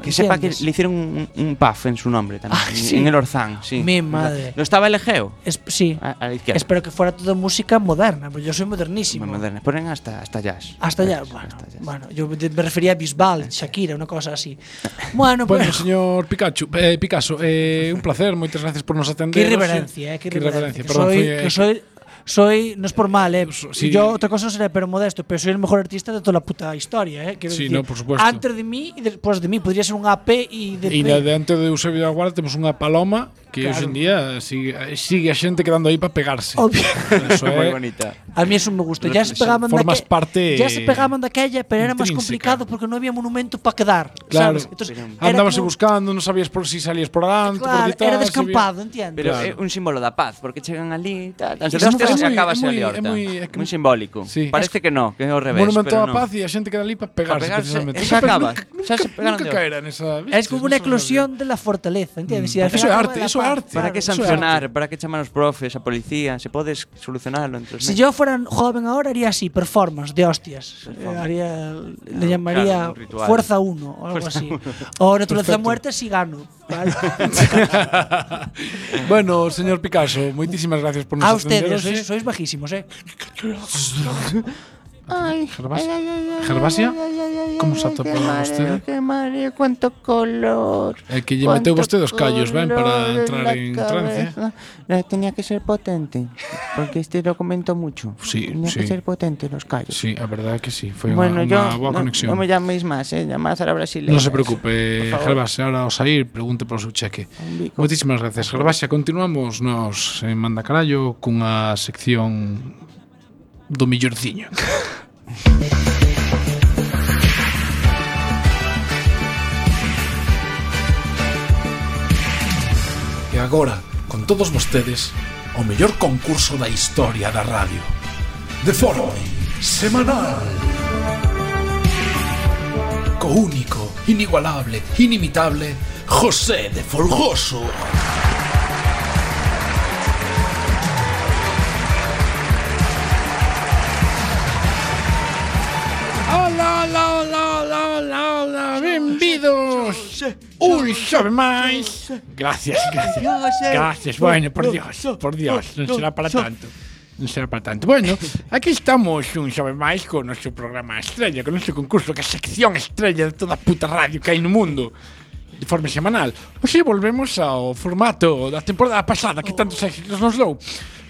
Que sepa que le hicieron un, un puff en su nombre también. Ah, en- sí. En el Orzán, sí. Mi madre. ¿No estaba el Egeo? Es- sí. A, a la izquierda. Espero que fuera toda música moderna, porque yo soy modernísimo. Muy moderna. Ponen hasta, hasta jazz. Hasta allá, bueno, bueno, yo me refería a Bisbal, Shakira, una cosa así. Bueno, Bueno, pues... señor Pikachu, eh, Picasso, eh, un placer, moitas gracias por nos atender. Qué irreverencia, eh, qué Qué irreverencia. Que perdón, soy, fui, eh, que soy, soy, no es por mal, eh. sí. Yo otra cosa seré, pero modesto, pero soy el mejor artista de toda la puta historia, eh. Quiero Sí, decir, no, por supuesto. Antes de mí y después de mí, podría ser un AP y de E na diante de Eusebio da Guarda temos unha paloma que Claro. hoxe en día sigue, sigue a xente quedando aí para pegarse. Obvio. Eso é Muy bonita. A mí eso me gusta. Ya se pegaban de Formas parte ya se pegaban de aquella, pero era más complicado porque no había monumento para quedar, Claro. ¿sabes? Entonces, Andabas como- buscando, non sabías por si salías por delante, por Claro, detrás. era si descampado, había- entiendes? Pero Claro. é un símbolo da paz, porque chegan ali, tal, tan, é acabase é moi- ali é horta. é que- Moi simbólico. Sí. Parece que no, que é ao revés, Monumento no. paz e a xente queda ali para pegarse, pegarse, precisamente. xa acaba. Xa se pegaron nunca de caera nesa... Es como una eclosión de la fortaleza, ¿entiendes? Al Eso é arte, eso é Para que Claro, sancionar, para que chamar os profes, a policía, se podes solucionarlo entre os Si yo fuera joven ahora haría así, performance de hostias. Eh, haría, le llamaría claro. Fuerza 1 o algo Fuerza así. uno. O Naturaleza Perfecto. Muerta si gano. ¿vale? bueno, señor Picasso, moitísimas gracias por nos A ustedes, sois, sois bajísimos, ¿eh? Ay, ¿Gervasia? Ay, ay, ¿Gervasia? ¿Como se atopaba vostede? ¡Qué madre, cuánto color. É que lle meteu vostede os callos, ben, para entrar en trance. No, tenía que ser potente, porque este documento mucho. Sí, tenía sí. que ser potente los callos. Sí, a verdade que sí, foi bueno, unha, yo, unha boa no, conexión. No me llaméis máis, eh, llamad a la brasileña. Non se preocupe, Gervasia, ahora ao sair, pregunte polo seu cheque. Moitísimas gracias, Gervasia. Continuamos nos en Manda Carallo cunha sección do millorciño. E agora, con todos vostedes, o mellor concurso da historia da radio. De forma semanal. Co único, inigualable, inimitable, José de Folgoso. Bienvenidos un xove máis. Gracias, gracias. Gracias, bueno, por Dios, por Dios, non será para tanto. Non será para tanto. Bueno, aquí estamos un xove máis con o noso programa estrella, con o noso concurso, que é a sección estrella de toda a puta radio que hai no mundo de forma semanal. Oxe, volvemos ao formato da temporada pasada que tantos éxitos nos dou.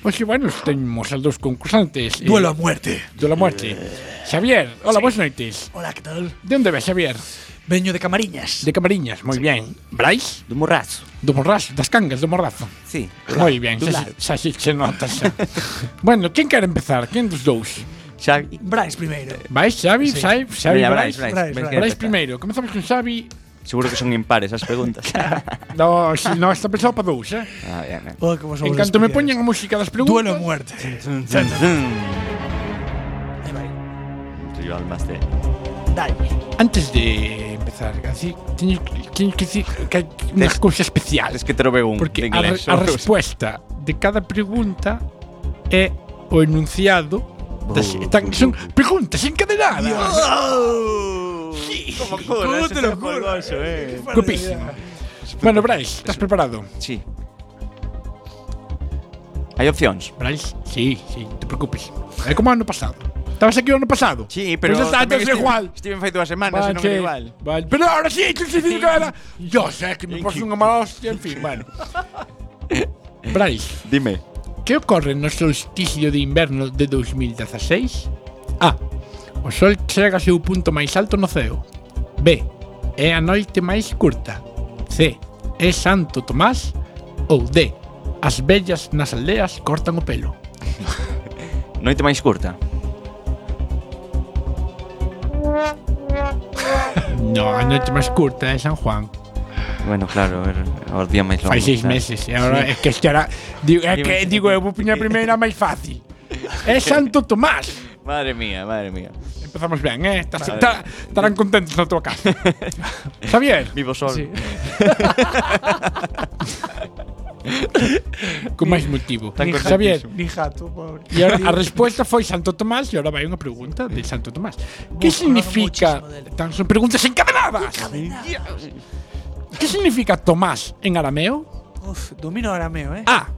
Oxe, bueno, temos a dos concursantes. Eh, Duelo a muerte. Duelo a muerte. Eh. Xavier, hola, sí. boas noites. Hola, que tal? De onde ves, Xavier? Veño de Camariñas. De Camariñas, moi sí. bien. Brais? Do Morrazo. Do Morrazo, das cangas do Morrazo. Sí. Moi ben, xa, xa, xa, xa notas xa. bueno, quen quer empezar? Quen dos dous? Xavi. Brais primeiro. Brais, Xavi, sí. Xavi, Xavi, Brais. Brais, Brais, Brais, Brais primeiro. Comezamos con Xavi. Seguro que son impares as preguntas. no, si, no, está pensado para dous, eh? Ah, bien, bien. Oh, en canto me poñen a música das preguntas... Duelo a muerte. Aí vai. Rival máster. Dale. Antes de empezar, así, teño, teño que decir que hai unhas cousas especial. Es que trove un Porque a, inglés, a, resposta de cada pregunta é o enunciado das, están, son preguntas encadenadas. Oh, sí, como cura, como te lo juro. Eh. Copísimo. Bueno, Brais, estás preparado? Sí. Hai opcións? Brais, sí, sí, te preocupes. É como ano pasado. Estabas aquí o ano pasado? Sí, pero... Pues está, estive, igual. Estive fai dúas semanas vale, e non era igual. Vale. Pero ahora sí, que se dice que era... Yo sé que me pones unha mala hostia, en fin, bueno. Bryce. Dime. Que ocorre no solsticio de inverno de 2016? A. O sol chega ao seu punto máis alto no ceo. B. É a noite máis curta. C. É Santo Tomás. Ou D. As bellas nas aldeas cortan o pelo. noite máis curta. No, a noite máis curta é San Juan. Bueno, claro, era o día máis longo. Fai seis meses. E agora é que este era. Digo, é que digo, eu vou poñer a primeira máis fácil. É Santo Tomás. Madre mía, madre mía. Empezamos ben, eh? Estás- ta- Estarán contentos na tua casa. Javier. Vivo sol. Sí. Con máis motivo. Tan Ni Javier. jato, Ni jato, pobre. E agora a resposta foi Santo Tomás e agora vai unha pregunta de Santo Tomás. Que significa... Tan, son preguntas encadenadas. Que significa Tomás en arameo? Uf, domino arameo, eh. A.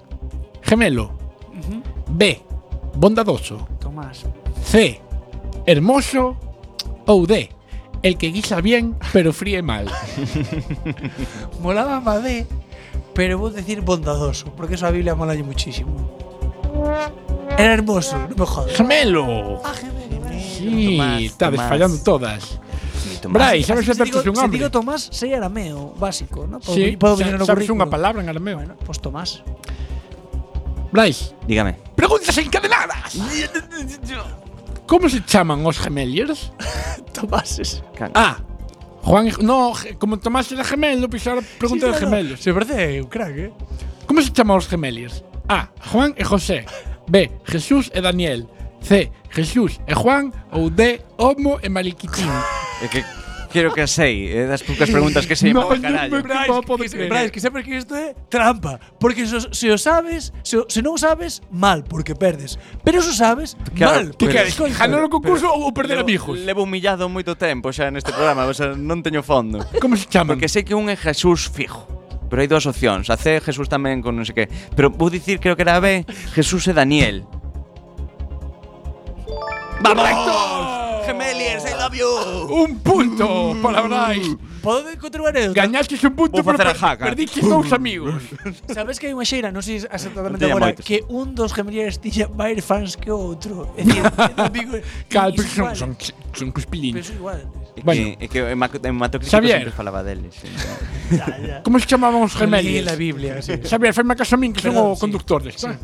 Gemelo. B. Bondadoso. Tomás. C. Hermoso. Ou D. El que guisa bien, pero fríe mal. Molaba Madé, pero vou decir bondadoso, porque eso a Biblia molalle muchísimo. Era hermoso, no me jodas. Gemelo. Ah, gemelo. Sí, Tomás, está desfallando todas. Brai, ah, sabes se certos un hombre? Se digo Tomás, sei arameo, básico, ¿no? Puedo, sí, podo venir no sabes unha palabra en arameo. Bueno, pues Tomás. Brai. Dígame. Preguntas encadenadas. Como se chaman os gemeliers? Tomases. Ah, Juan, no, como tomase de gemelo, pisara pregunta sí, de gemelos. Se verdade, eu crack, eh. Como se chaman os gemelios? A. Juan e José. B. Jesús e Daniel. C. Jesús e Juan. Ou D. Homo e Maliquitín. É que Quero que sei, é das poucas preguntas que sei no, carallo. Brais, que, Brais, que sempre que isto é trampa, porque se, se o sabes, se, se non sabes, mal, porque perdes. Pero se o sabes, claro, mal. Que queres, ganar o concurso ou perder levo, amigos? Levo humillado moito tempo xa neste programa, o sea, non teño fondo. Como se chama? Porque sei que un é Jesús Fijo. Pero hai dúas opcións, a C Jesús tamén con non sei que. Pero vou dicir creo que era a B, Jesús e Daniel. ¡Vamos! Meliers, I love you. Un punto para Brais. Mm. Podo contribuir unha anécdota? Gañaches un punto, Vou pero a per- jaca. perdiches dous amigos. Sabes que hai unha xeira, non sei exactamente Tiña agora, moitos. que un dos gemeliers tiña máis fans que o outro. É dicir, non digo, Cal, pero son, son, son Pero son iguales. É Bueno. que, é que en Mac- en Matocrítico Xavier. sempre falaba deles. Como se chamaban os Leí gemelos? la Biblia, sí. Xavier, faime caso a min que son Perdón, o sí. conductor desta. Sí.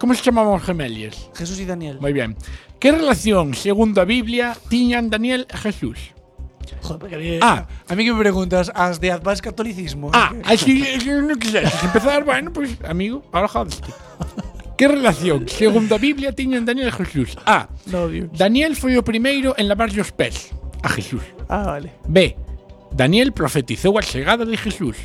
Como se chamaban os gemeliers? Jesús y Daniel Moi ben. Que relación, segundo a Biblia, tiñan Daniel e Jesús? Joder, a Ah. a mí que me preguntas As de Advance Catolicismo Ah, así non quixeres empezar, bueno, pues, amigo, ahora jodeste. Que relación, segundo a Biblia, tiñan Daniel e Jesús? A. No, Dios Daniel foi o primeiro en lavarlle os pés a Jesús. Ah, vale B. Daniel profetizou a chegada de Jesús.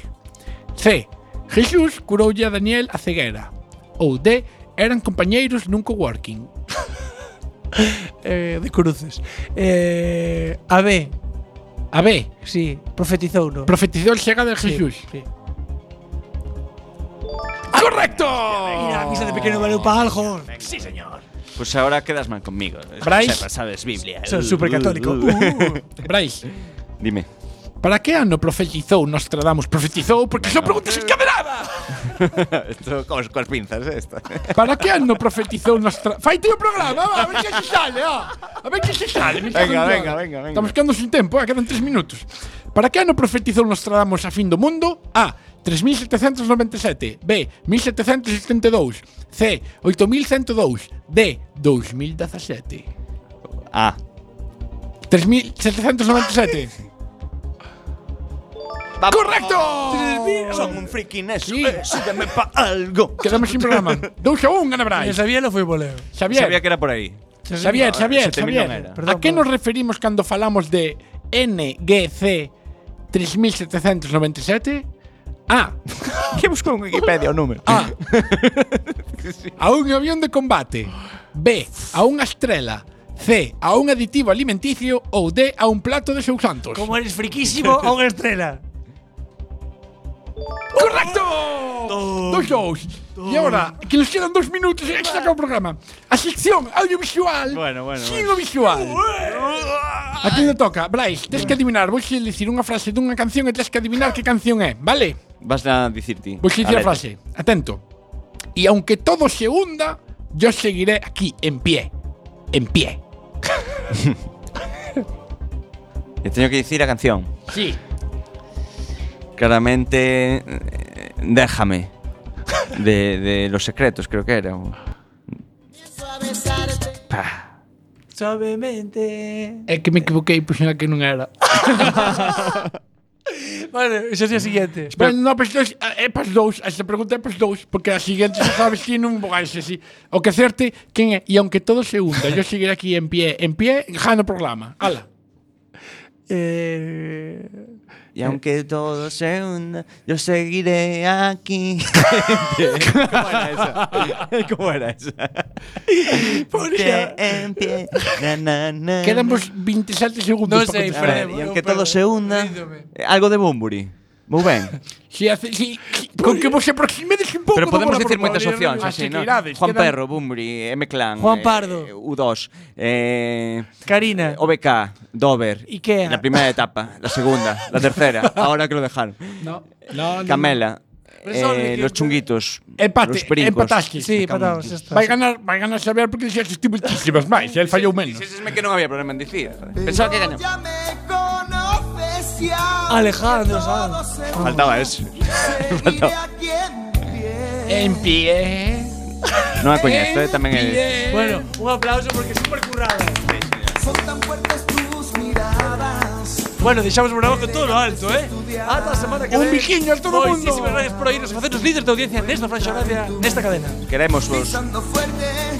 C. Jesús curoulle a Daniel a ceguera. Ou D. Eran compañeiros nun coworking. eh, De cruces eh, A B A B. Sí, profetizou no Profetizou a chegada de Jesús. sí. ¡Correcto! Mira, a misa de pequeno valeu para algo Sí, señor Pues ahora quedas mal conmigo. Sepas, sabes Biblia. Son supercatólico. Uh, uh, uh. Brais, Dime. Para que ano profetizou Nostradamus? Profetizou porque son preguntas encadenadas. Esto cos, cos pinzas, eh, esta. Para que ano profetizou nos. Fai ti o programa, va, a ver que se sale, ó. A ver que se sale. Me venga, venga, venga, venga. Estamos quedando sin tempo, eh, quedan tres minutos. Para que ano profetizou Nostradamus a fin do mundo? A. 3797 B. 1772 C. 8102 D. 2017 A. 3797 ¡Correcto! Son un friki neso. Sí. Eh, sígueme pa algo. Quedamos sin programa. 2 a 1, gana Brais. Sabía lo foi voleo. Xavier. Sabía que era por aí. Xavier, Xavier, Sete mil Xavier. ¿A qué nos referimos cando falamos de NGC 3797? A. Que buscou en Wikipedia o número? A. A un avión de combate. B. A unha estrela. C. A un aditivo alimenticio. Ou D. A un plato de seus santos. Como eres friquísimo a unha estrela. ¡Correcto! Dos, dos. Y ahora, que nos quedan dos minutos e se acaba o programa. A sección audiovisual, Bueno, bueno, bueno. visual. A ti le toca? Brais, tens que adivinar. Vou xe dicir unha frase dunha canción e tens que adivinar que canción é, vale? Vas a dicir ti. Vou xe dicir a letra. frase. Atento. Y aunque todo se hunda, yo seguiré aquí, en pie. En pie. E teño que dicir a canción. Sí claramente Déjame de, de Los Secretos, creo que era. Pah. Suavemente. É que me equivoquei por xa que non era. vale, ese é o siguiente. Espera. Bueno, no, pues, eh, dos, é pas dous. Esta pregunta é pas dous, porque a siguiente xa sabes que non vai ser así. O que acerte, quen é? E aunque todo se hunda, yo seguiré aquí en pie, en pie, jano programa. Ala. Eh... Y aunque todo se hunda, yo seguiré aquí. ¿Cómo era esa? ¿Cómo era esa? Poría- en pie. Na, na, na. Quedamos 27 segundos. Non para contestar. A ver, y aunque todo se hunda, eh, algo de Bumburi. Muy ben. Si, si, si, con que vos aproximedes un pouco Pero podemos decir moitas opcións, así, no? Juan quedan... Perro, Bumbri, M Clan, Juan Pardo, eh, U2, eh, Karina, OBK, Dover, Ikea. La primeira etapa, la segunda, la tercera, ahora que lo dejaron. No. No, no. Camela, Eh, los chunguitos. Empate, los pericos. empataste. Sí, empatados. Vai ganar, vai ganar Xavier porque dixeste ti muchísimas máis, el fallou menos. Dixesme que non había problema en dicir. Pensaba que gañaba. Alejandro Sanz. Faltaba eso. Faltaba. En pie. Non a coñezo, eh, tamén é... Bueno, un aplauso porque é super currada. Bueno, deixamos o programa con todo lo alto, eh? Ata a semana que Un ven. biquiño a todo o mundo. Moitísimas gracias por oírnos, facernos líderes de audiencia nesta franxa horaria, nesta cadena. Queremos fuerte